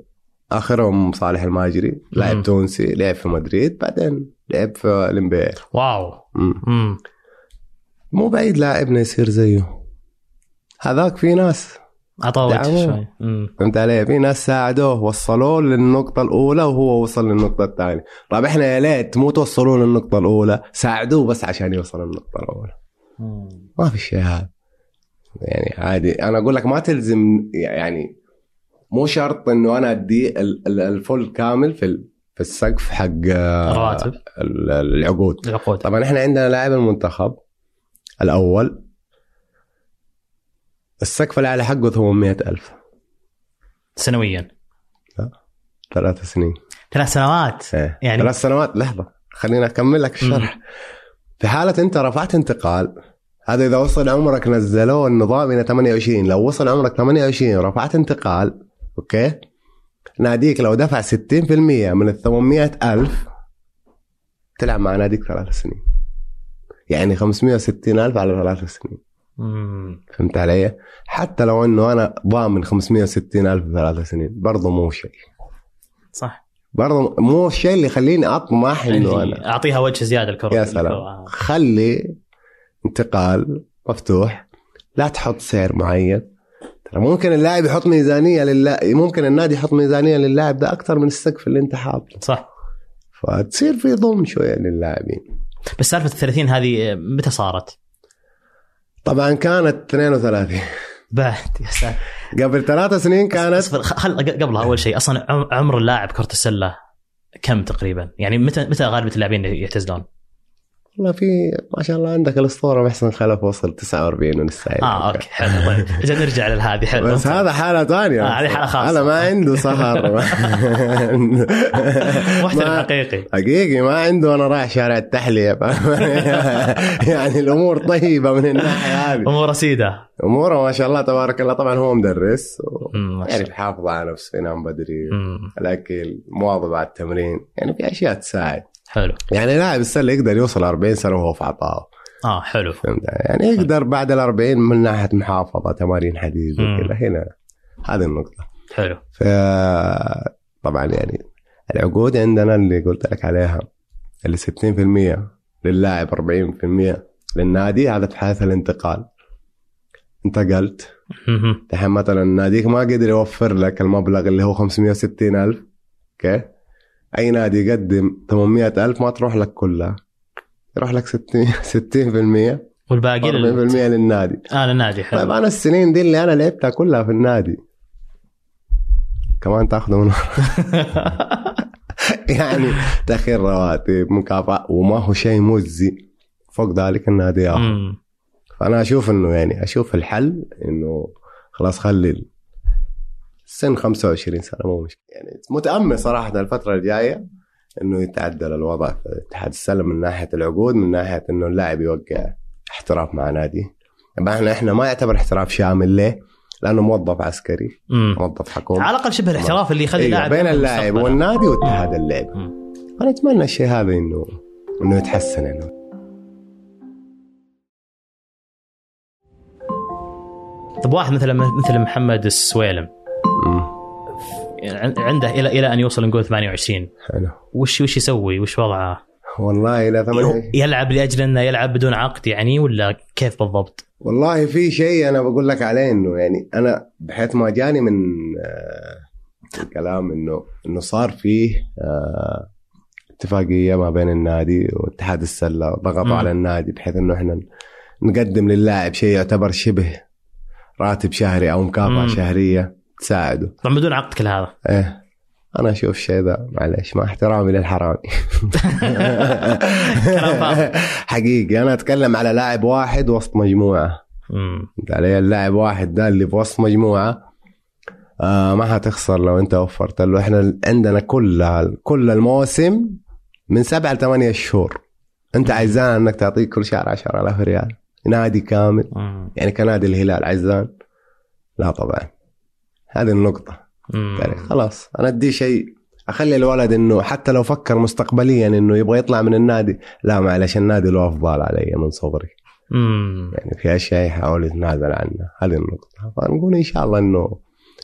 Speaker 1: آخرهم صالح الماجري. لاعب تونسي لعب في مدريد بعدين لعب في الانبي
Speaker 2: واو. مم.
Speaker 1: مو بعيد لاعبنا يصير زيه. هذاك في ناس دعموه.
Speaker 2: شوي.
Speaker 1: فهمت علي؟ في ناس ساعدوه وصلوه للنقطة الأولى وهو وصل للنقطة الثانية، طيب إحنا يا ليت مو توصلوه للنقطة الأولى، ساعدوه بس عشان يوصل للنقطة الأولى،
Speaker 2: مم.
Speaker 1: ما في شيء هذا. يعني عادي أنا أقول لك ما تلزم يعني مو شرط إنه أنا أدي ال- ال- الفل كامل في في السقف حق
Speaker 2: الرواتب
Speaker 1: ال- العقود.
Speaker 2: العقود
Speaker 1: طبعا إحنا عندنا لاعب المنتخب الأول السقف الأعلى حقه 800 ألف.
Speaker 2: سنويا.
Speaker 1: ثلاث سنين.
Speaker 2: ثلاث سنوات؟
Speaker 1: إيه.
Speaker 2: يعني-
Speaker 1: ثلاث سنوات؟ لحظة خليني أكمل لك الشرح. في حالة أنت رفعت انتقال هذا إذا وصل عمرك نزلوه النظام إلى 28 لو وصل عمرك 28 ورفعت انتقال أوكي؟ ناديك لو دفع 60% من ال 800 ألف تلعب مع ناديك ثلاث سنين. يعني 560 ألف على ثلاث سنين. فهمت علي؟ حتى لو إنه أنا ضامن 560 ألف ثلاث سنين برضه مو شيء.
Speaker 2: صح.
Speaker 1: برضه مو الشيء اللي يخليني أطمح إنه
Speaker 2: أنا أعطيها وجه زيادة الكرة.
Speaker 1: يا سلام. خلي انتقال مفتوح لا تحط سعر معين. ترى ممكن اللاعب يحط ميزانية لله ممكن النادي يحط ميزانية للاعب ده أكثر من السقف اللي أنت حاطه.
Speaker 2: صح.
Speaker 1: فتصير في ضم شوية للاعبين.
Speaker 2: بس سالفة ال 30 هذه متى صارت؟
Speaker 1: طبعا كانت 32
Speaker 2: بعد يا ساتر
Speaker 1: قبل ثلاث سنين كانت
Speaker 2: اصبر خل قبلها أول شيء أصلا عم- عمر اللاعب كره السله كم تقريبا؟ يعني متى متى غالبية اللاعبين يعتزلون؟
Speaker 1: والله في ما شاء الله عندك الأسطورة محسن خلف وصل 49 ولسه يعني.
Speaker 2: آه أوكي حلو. طيب أجل نرجع لهذه حلو.
Speaker 1: بس هذا حالة ثانية.
Speaker 2: آه، هذه حالة خاصة.
Speaker 1: هذا ما عنده سهر.
Speaker 2: محترف حقيقي.
Speaker 1: حقيقي ما عنده. أنا رايح شارع التحلية. يعني الأمور طيبة من الناحية هذه.
Speaker 2: امور رصيده
Speaker 1: أموره ما شاء الله تبارك الله. طبعا هو مدرس
Speaker 2: شاء
Speaker 1: يعني. بحافظ على نفسه ينام بدري. الاكل مواظب على التمرين. يعني في أشياء تساعد.
Speaker 2: حلو.
Speaker 1: يعني لاعب السلة يقدر يوصل 40 سنة وهو في عطاءه
Speaker 2: آه حلو.
Speaker 1: فهمت؟ يعني يقدر بعد ال 40 من ناحية محافظة تمارين حديد. وكذا. هنا هذه النقطة.
Speaker 2: حلو.
Speaker 1: ف طبعا يعني العقود عندنا اللي قلت لك عليها اللي 60% للاعب 40% للنادي هذا في حالة الانتقال. انتقلت. دحين مثلا ناديك ما قدر يوفر لك المبلغ اللي هو 560 ألف أوكي؟ أي نادي يقدم 800 ألف ما تروح لك كلها. يروح لك 60 60%
Speaker 2: والباقي
Speaker 1: 40%
Speaker 2: لل...
Speaker 1: للنادي.
Speaker 2: آه للنادي
Speaker 1: طيب
Speaker 2: حلو
Speaker 1: أنا السنين دي اللي أنا لعبتها كلها في النادي. كمان تاخذوا من يعني تأخير رواتب مكافأة وما هو شيء مجزي. فوق ذلك النادي ياخذ فأنا أشوف إنه يعني أشوف الحل إنه خلاص خلي السن 25 سنة مو مشكلة يعني متأمل صراحة الفترة الجاية إنه يتعدل الوضع في اتحاد السله من ناحية العقود من ناحية إنه اللاعب يوقع احتراف مع نادي طبعا إحنا إحنا ما يعتبر احتراف شامل ليه؟ لأنه موظف عسكري
Speaker 2: أمم.
Speaker 1: موظف حكومي
Speaker 2: على الأقل شبه الاحتراف اللي يخلي
Speaker 1: أيوة
Speaker 2: اللاعب
Speaker 1: بين اللاعب. والنادي واتحاد اللعب
Speaker 2: مم.
Speaker 1: أنا أتمنى الشيء هذا انه إنه يتحسن يعني
Speaker 2: طب واحد مثل مثل محمد السويلم
Speaker 1: مم.
Speaker 2: يعني عنده إلى إلى أن يوصل نقول 28
Speaker 1: حلو
Speaker 2: وش وش يسوي؟ وش وضعه؟
Speaker 1: والله إلى ثمانية
Speaker 2: يلعب لأجل أنه يلعب بدون عقد يعني ولا كيف بالضبط؟
Speaker 1: والله في شيء أنا بقول لك عليه إنه يعني أنا بحيث ما جاني من آه، الكلام انه إنه صار فيه آه، اتفاقية ما بين النادي واتحاد
Speaker 2: السلة.
Speaker 1: ضغطوا على النادي بحيث إنه إحنا نقدم للاعب شيء يعتبر شبه راتب شهري أو مكافأة
Speaker 2: مم.
Speaker 1: شهرية تساعده.
Speaker 2: طبعا بدون عقد كل هذا.
Speaker 1: إيه. أنا أشوف الشيء ذا معلش مع احترامي للحرامي.
Speaker 2: كلام فاضي.
Speaker 1: حقيقي أنا أتكلم على لاعب واحد وسط
Speaker 2: مجموعة.
Speaker 1: فهمت علي اللاعب واحد ده اللي في وسط مجموعة آه ما حتخسر لو أنت وفرت له. إحنا عندنا كل كل الموسم من سبعة لثمانية شهور. أنت عايزان إنك تعطيك كل شهر 10000 ريال. نادي كامل. يعني كنادي الهلال عايزان؟ لا طبعا. هذه النقطة.
Speaker 2: مم.
Speaker 1: يعني خلاص. أنا أدي شيء. أخلي الولد إنه حتى لو فكر مستقبليا إنه يبغى يطلع من النادي لا معلش النادي له افضال علي من صغري.
Speaker 2: مم.
Speaker 1: يعني في أشياء يحاول يتنازل عنها. هذه النقطة. فنقول إن شاء الله إنه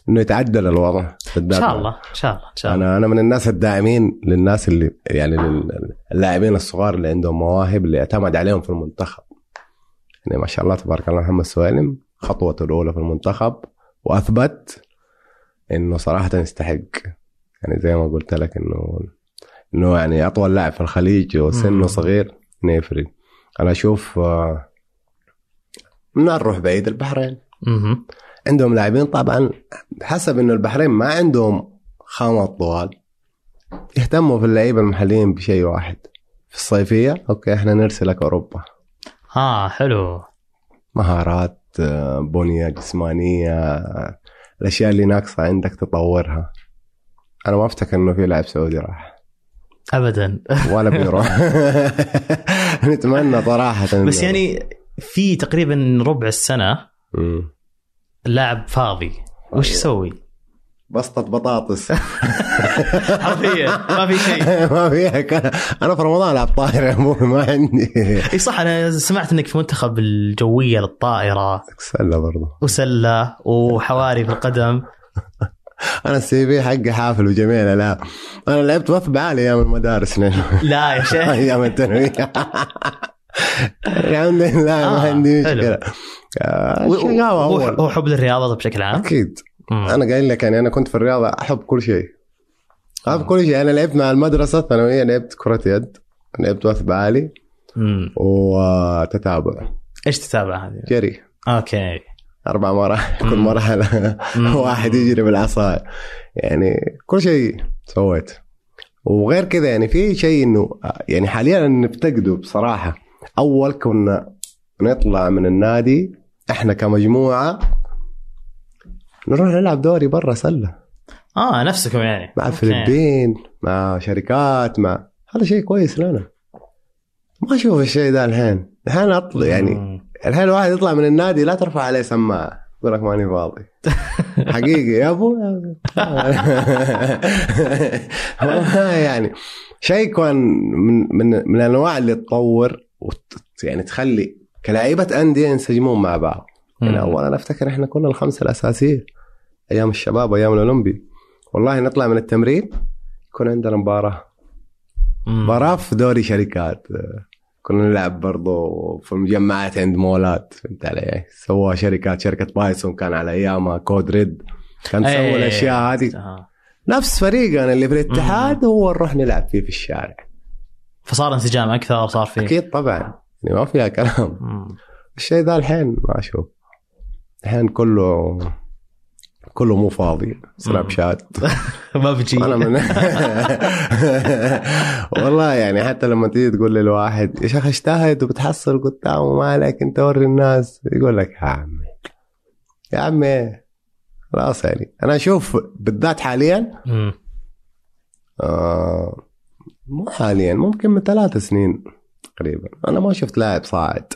Speaker 1: إنه يتعدل الوضع إن
Speaker 2: شاء الله إن شاء الله إن شاء الله.
Speaker 1: أنا أنا من الناس الداعمين للناس اللي يعني لل- اللاعبين الصغار اللي عندهم مواهب اللي اعتمد عليهم في المنتخب. يعني ما شاء الله تبارك الله محمد سويلم خطوته الأولى في المنتخب وأثبت إنه صراحة يستحق. يعني زي ما قلت لك إنه إنه يعني أطول لاعب في الخليج. وسنه صغير انه يفرق أنا أشوف آه، من نروح بعيد البحرين. عندهم لاعبين طبعا حسب إنه البحرين ما عندهم خامات طوال. يهتموا في اللعيبة المحليين بشيء واحد. في الصيفية أوكي إحنا نرسلك أوروبا.
Speaker 2: آه حلو.
Speaker 1: مهارات آه، بنيه جسمانية آه، الأشياء اللي ناقصة عندك تطورها. أنا ما أفتكر إنه في لاعب سعودي راح.
Speaker 2: ابدا.
Speaker 1: ولا بيروح. نتمنى صراحة.
Speaker 2: بس يعني في تقريبا ربع
Speaker 1: السنة.
Speaker 2: اللاعب فاضي. وش يسوي؟
Speaker 1: بسطة بطاطس.
Speaker 2: حرفيا ما في شيء.
Speaker 1: ما فيها كان- أنا في رمضان ألعب طايره يا أبوي ما عندي.
Speaker 2: إي صح أنا سمعت إنك في منتخب الجوية للطائرة.
Speaker 1: سلة برضه
Speaker 2: وسلة وحواري في القدم.
Speaker 1: أنا السي في حقي حافل وجميل الالعاب أنا لعبت وثب عالي أيام المدارس.
Speaker 2: لا يا شيخ.
Speaker 1: أيام الثانوية. الحمد لله ما
Speaker 2: آه،
Speaker 1: عندي آه، الشقاوة
Speaker 2: هو هو حب للرياضة بشكل عام؟
Speaker 1: أكيد.
Speaker 2: مم.
Speaker 1: أنا قايل لك يعني أنا كنت في الرياضة أحب كل شيء أحب كل شيء أنا لعبت مع المدرسة الثانوية لعبت كرة يد لعبت وثب عالي. وتتابع
Speaker 2: إيش تتابع هذه؟
Speaker 1: جري
Speaker 2: okay
Speaker 1: أربع مراحل كل. مرحله. واحد يجري بالعصايه يعني كل شيء سويت وغير كذا يعني في شيء إنه يعني حاليا نفتقده بصراحة أول كنا نطلع من النادي إحنا كمجموعة نروح نلعب دوري برا سلة.
Speaker 2: آه نفسكم يعني.
Speaker 1: مع. الفلبين مع شركات مع هذا شيء كويس لنا. ما أشوف الشيء ده الحين. الحين اطلع يعني. الحين الواحد يطلع من النادي لا ترفع عليه سماعة. يقول لك ماني فاضي. حقيقي يا أبو. والله يعني شيء كان من من من الأنواع اللي تطور وت يعني تخلي كلاعيبة أندية ينسجمون مع بعض. يعني
Speaker 2: مم.
Speaker 1: اولا أفتكر إحنا كنا الخمسة الأساسية أيام الشباب أيام الأولمبي والله نطلع من التمرين يكون عندنا
Speaker 2: مباراة.
Speaker 1: مباراة في دوري شركات كنا نلعب برضو في المجمعات عند مولات فهمت علي؟ سووها شركات شركة بايسون كان على أيامها Code Red كان سووا
Speaker 2: إيه.
Speaker 1: الأشياء هذه. نفس فريقنا اللي في الاتحاد هو نروح نلعب فيه في الشارع
Speaker 2: فصار انسجام أكثر صار في
Speaker 1: أكيد طبعا يعني ما فيها كلام. الشيء ذا الحين ما أشوف الحين كله كله مو فاضي. سناب. شات.
Speaker 2: ما بجي
Speaker 1: أنا من والله يعني حتى لما تيجي تقول للواحد يا شيخ اجتهد وبتحصل؟ قدام وما عليك أنت وري الناس. يقول لك يا عمي يا عمي خلاص يعني. أنا أشوف بالذات حاليا. آه مو حاليا ممكن من ثلاث سنين تقريبا. أنا ما شفت لاعب صاعد.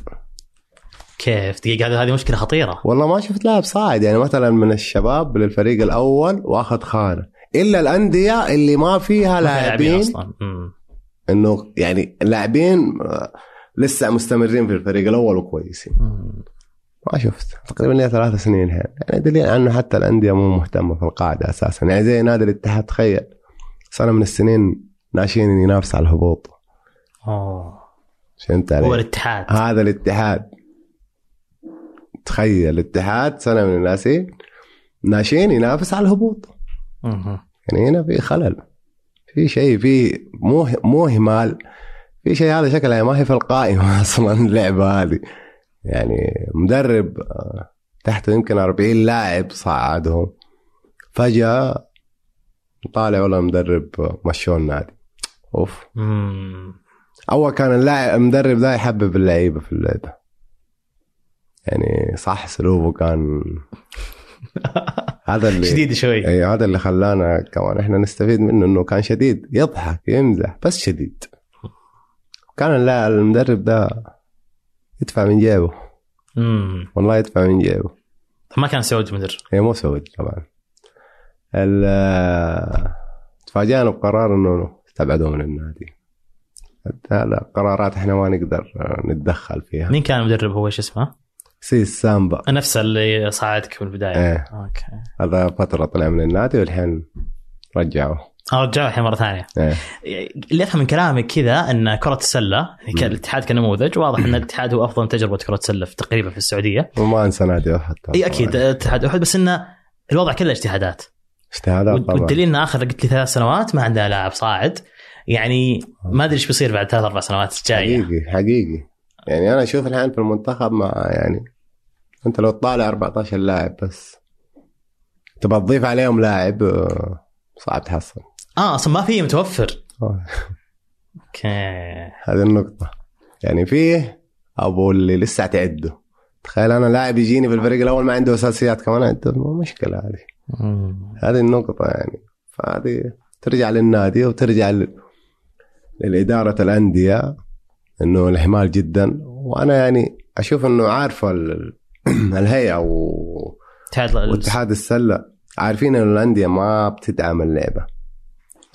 Speaker 2: كيف؟ دقيقة هذه هذه مشكلة خطيرة.
Speaker 1: والله ما شفت لاعب صاعد يعني مثلا من الشباب للفريق الأول وآخذ خانة. إلا الأندية اللي ما فيها لاعبين
Speaker 2: أصلا. مم.
Speaker 1: إنه يعني اللاعبين آه، لسه مستمرين في الفريق الأول وكويسين. ما شفت. تقريبا لي ثلاث سنين الحين يعني دليل إنه حتى الأندية مو مهتمة في القاعدة أساسا. يعني زي نادي الاتحاد تخيل. سنه من السنين ناشئين ينافس على الهبوط.
Speaker 2: أوه.
Speaker 1: فهمت
Speaker 2: هو
Speaker 1: علي؟
Speaker 2: الاتحاد.
Speaker 1: هذا الاتحاد. تخيل الاتحاد سنة من الناشئين ناشئين ينافس على الهبوط.
Speaker 2: مم.
Speaker 1: يعني هنا في خلل. في شيء في مو مو اهمال في شيء هذا شكلها ما هي في القائمة أصلا اللعبة هذه. يعني مدرب آه، تحته يمكن 40 لاعب صعدهم فجأة طالع ولا مدرب آه، مشوه النادي أوف.
Speaker 2: مم.
Speaker 1: أول كان اللاعب المدرب ذا يحبب اللعيبة في اللعبة. يعني صح اسلوبه كان هذا اللي
Speaker 2: شديد شوي.
Speaker 1: إي هذا اللي خلانا كمان إحنا نستفيد منه إنه كان شديد. يضحك يمزح بس شديد. كان لا المدرب ده يدفع من جيبه.
Speaker 2: مم.
Speaker 1: والله يدفع من جيبه.
Speaker 2: ما كان سعودي مدرب.
Speaker 1: هي مو سعودي طبعا. ال- تفاجأنا بقرار إنه استبعدوه من النادي. هذا قرارات إحنا ما نقدر نتدخل فيها.
Speaker 2: مين كان المدرب هو؟ إيش اسمه؟
Speaker 1: سيس سامبا
Speaker 2: نفس اللي صعدك في البداية.
Speaker 1: إيه.
Speaker 2: okay.
Speaker 1: هذا فترة طلع من النادي والحين رجعوه.
Speaker 2: آه، رجعوا الحين مرة ثانية.
Speaker 1: إيه.
Speaker 2: اللي أفهم من كلامك كذا إن كرة السلة
Speaker 1: مم.
Speaker 2: الاتحاد كنموذج واضح إن الاتحاد هو أفضل تجربة كرة سلة في تقريبا في السعودية.
Speaker 1: وما أنسى نادي أحد
Speaker 2: إي أكيد اتحاد أحد بس انه الوضع كله اجتهادات.
Speaker 1: اجتهادات طبعا.
Speaker 2: والدليل ان آخر قلت لي ثلاث سنوات ما عندنا لاعب صاعد. يعني ما أدري إيش بيصير بعد ثلاث أربع سنوات جاية؟
Speaker 1: حقيقي حقيقي. يعني أنا أشوف الحين في المنتخب مع يعني انت لو تطالع 14 لاعب بس. تبغى تضيف عليهم لاعب آه، صعب تحصل.
Speaker 2: آه أصلا ما في متوفر.
Speaker 1: آه،
Speaker 2: أوكي.
Speaker 1: هذه النقطة. يعني فيه أبو اللي لسه تعده تخيل أنا لاعب يجيني في الفريق الأول ما عنده أساسيات كمان عنده مشكلة هذه. هذه النقطة يعني. فهذه ترجع للنادي وترجع للإدارة الأندية إنه الإهمال جدا. وأنا يعني أشوف إنه عارفة ال- الهيئة و-
Speaker 2: اتحاد
Speaker 1: واتحاد السلة. عارفين إنه الأندية ما بتدعم اللعبة.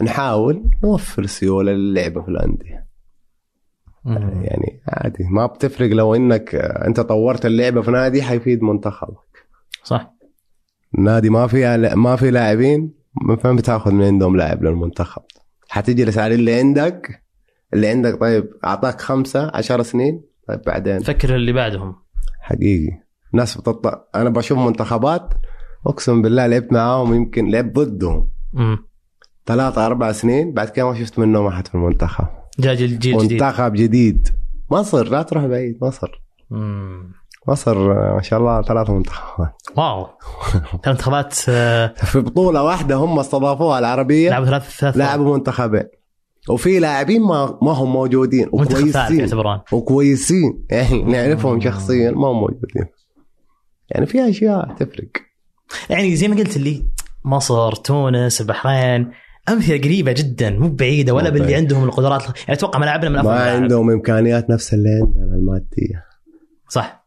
Speaker 1: نحاول نوفر سيولة للعبة في الأندية.
Speaker 2: مم.
Speaker 1: يعني عادي. ما بتفرق لو إنك أنت طورت اللعبة في نادي حيفيد منتخبك.
Speaker 2: صح.
Speaker 1: النادي ما فيها ما في لاعبين من فين بتاخذ من عندهم لاعب للمنتخب؟ حتجلس على اللي عندك اللي عندك طيب أعطاك خمسة عشر سنين طيب بعدين؟
Speaker 2: فكر اللي بعدهم.
Speaker 1: حقيقي. ناس بتطلع. أنا بشوف منتخبات أقسم بالله لعبت معاهم يمكن لعبت ضدهم. ثلاثة أربع سنين بعد كده ما شفت منهم أحد في المنتخب.
Speaker 2: جاء جيل جديد.
Speaker 1: منتخب جديد. مصر لا تروح بعيد مصر.
Speaker 2: مم.
Speaker 1: مصر آه، ما شاء الله ثلاث منتخبات.
Speaker 2: واو. ثلاث انتخابات آه،
Speaker 1: في بطولة واحدة هم استضافوها العربية.
Speaker 2: لعبوا ثلاث ثلاث
Speaker 1: لعبوا منتخبين. وفي لاعبين ما ما هم موجودين. وكويسين.
Speaker 2: يعتبرون.
Speaker 1: وكويسين. يعني نعرفهم شخصيا ما هم موجودين. يعني في أشياء تفرق.
Speaker 2: يعني زي ما قلت اللي مصر تونس البحرين أمثلة قريبة جدا مو بعيدة ولا باللي. عندهم القدرات. يعني أتوقع ملاعبنا من أفضل
Speaker 1: ما. عندهم إمكانيات نفس اللي عندنا المادية.
Speaker 2: صح.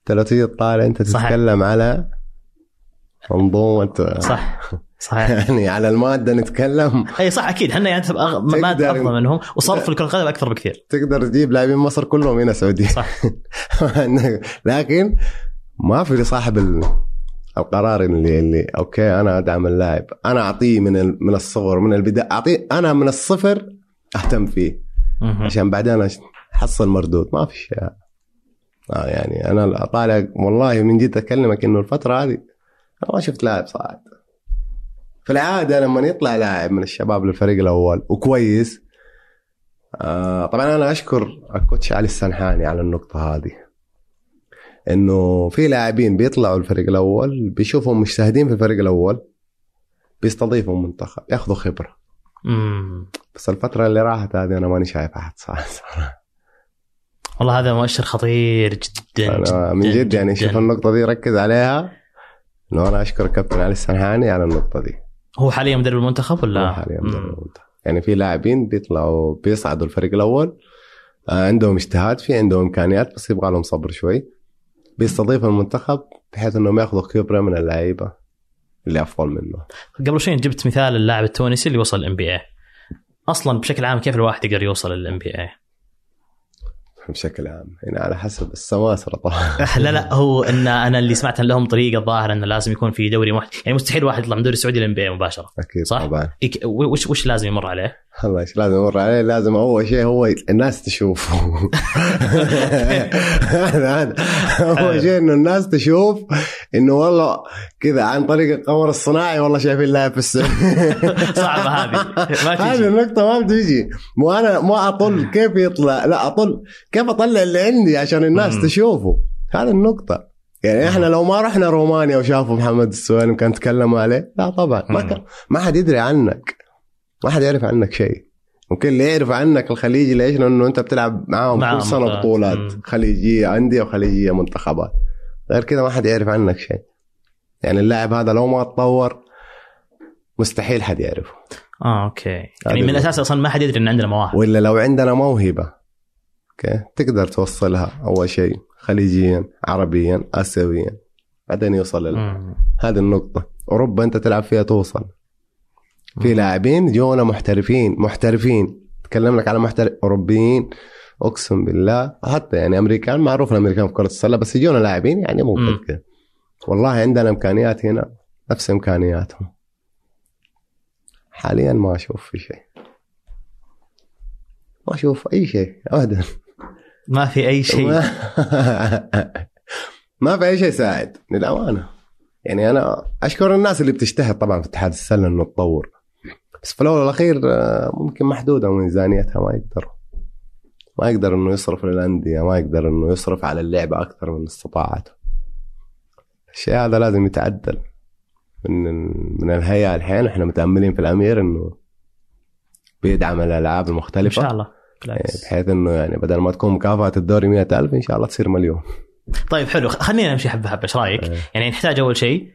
Speaker 1: أنت لو تيجي تطالع
Speaker 2: أنت.
Speaker 1: تتكلم على منظومة.
Speaker 2: صح. صحيح.
Speaker 1: يعني على المادة نتكلم.
Speaker 2: أي صح أكيد. إحنا يعني. ماده افضل منهم. وصرف الكرة القدم أكثر بكثير.
Speaker 1: تقدر تجيب لاعبين مصر كلهم هنا سعودية.
Speaker 2: صح.
Speaker 1: لكن ما في لصاحب ال- القرار اللي اللي أوكي أنا أدعم اللاعب. أنا أعطيه من من الصغر من البداية. أعطيه أنا من الصفر أهتم فيه. عشان بعدين أحصل مردود. ما في شيء. آه يعني أنا اطالع والله من جد أكلمك إنه الفترة هذه أنا ما شفت لاعب صاعد. في العادة لما يطلع لاعب من الشباب للفريق الأول وكويس آه طبعا أنا أشكر الكوتش علي السنحاني على النقطة هذه. إنه في لاعبين بيطلعوا الفريق الأول بيشوفهم مجتهدين في الفريق الأول بيستضيفوا منتخب ياخذوا خبرة
Speaker 2: مم.
Speaker 1: بس الفترة اللي راحت هذه أنا ماني شايف أحد صراحة
Speaker 2: والله هذا مؤشر خطير جدا
Speaker 1: أنا من جد يعني شوف النقطة دي ركز عليها إنه أنا أشكر الكابتن علي السنحاني على النقطة دي
Speaker 2: هو حاليا مدرب المنتخب ولا؟
Speaker 1: هو حاليا. مدرب المنتخب. يعني في لاعبين بيطلعوا بيصعدوا الفريق الأول آه، عندهم اجتهاد في عندهم إمكانيات بس يبغى لهم صبر شوي بيستضيف المنتخب بحيث إنهم يأخذوا خبره من اللعيبة اللي أفضل منه
Speaker 2: قبل شوي جبت مثال اللاعب التونسي اللي وصل ال NBA أصلا بشكل عام كيف الواحد يقدر يوصل لل NBA؟
Speaker 1: بشكل عام يعني على حسب السماسره طبعا
Speaker 2: لا لا هو إن أنا اللي سمعت إن لهم طريقة الظاهر انه لازم يكون في دوري محت... يعني مستحيل واحد يطلع من دوري السعودي لل NBA مباشرة
Speaker 1: أكيد
Speaker 2: صح؟
Speaker 1: طبعا
Speaker 2: وش وش لازم يمر عليه؟
Speaker 1: الله لازم أمر عليه لازم اول شيء هو الناس تشوفه. هذا هذا أول شيء إنه الناس تشوف إنه والله كذا عن طريق القمر الصناعي والله شايفين لاعب في السعوديه
Speaker 2: صعبة هذه. ما
Speaker 1: هذه النقطة ما بتجي. مو أنا ما أطل كيف يطلع لا أطل كيف أطلع اللي عندي عشان الناس. تشوفه. هذه النقطة. يعني إحنا لو ما رحنا رومانيا وشافوا محمد السويلم كان تكلموا عليه لا طبعا. ما. كان ما حد يدري عنك. ما حد يعرف عنك شيء ممكن اللي يعرف عنك الخليجي ليش؟ لأنه أنت بتلعب معاهم كل سنة
Speaker 2: بطولات.
Speaker 1: بطولات
Speaker 2: مم.
Speaker 1: خليجية انديه وخليجية منتخبات غير كذا ما حد يعرف عنك شيء يعني اللاعب هذا لو ما تطور مستحيل حد يعرفه
Speaker 2: آه okay يعني من. الأساس أصلا ما حد يدري إن عندنا مواهب
Speaker 1: ولا لو عندنا موهبة okay تقدر توصلها أول شيء خليجيا عربيا اسيويا بعدين يوصل.
Speaker 2: مم.
Speaker 1: هذه النقطة أوروبا أنت تلعب فيها توصل في. لاعبين جونا محترفين محترفين. تكلم لك على محترف أوروبيين أقسم بالله. حتى يعني أمريكان معروف الأمريكان في كرة السلة بس يجونا لاعبين يعني مو كده والله عندنا إمكانيات هنا نفس إمكانياتهم. حاليا ما أشوف في شيء. ما أشوف أي شيء ابدا.
Speaker 2: ما في أي شيء.
Speaker 1: ما, في أي شيء يساعد للأمانة. يعني أنا أشكر الناس اللي بتجتهد طبعا في اتحاد السلة إنه تطور. بس في الأول والأخير آه، ممكن محدودة ميزانيتها ما يقدروا ما يقدر إنه يصرف للأندية ما يقدر إنه يصرف على اللعبة أكثر من استطاعته. الشيء هذا لازم يتعدل. من من الهيئة الحين إحنا متأملين في الأمير إنه بيدعم الألعاب
Speaker 2: إن
Speaker 1: المختلفه
Speaker 2: شاء الله. بالعكس.
Speaker 1: بحيث إنه يعني بدل ما تكون مكافأة الدوري 100000 إن شاء الله تصير مليون.
Speaker 2: طيب حلو. خلينا نمشي حبة حبة. إيش رأيك؟
Speaker 1: إيه.
Speaker 2: يعني نحتاج أول شيء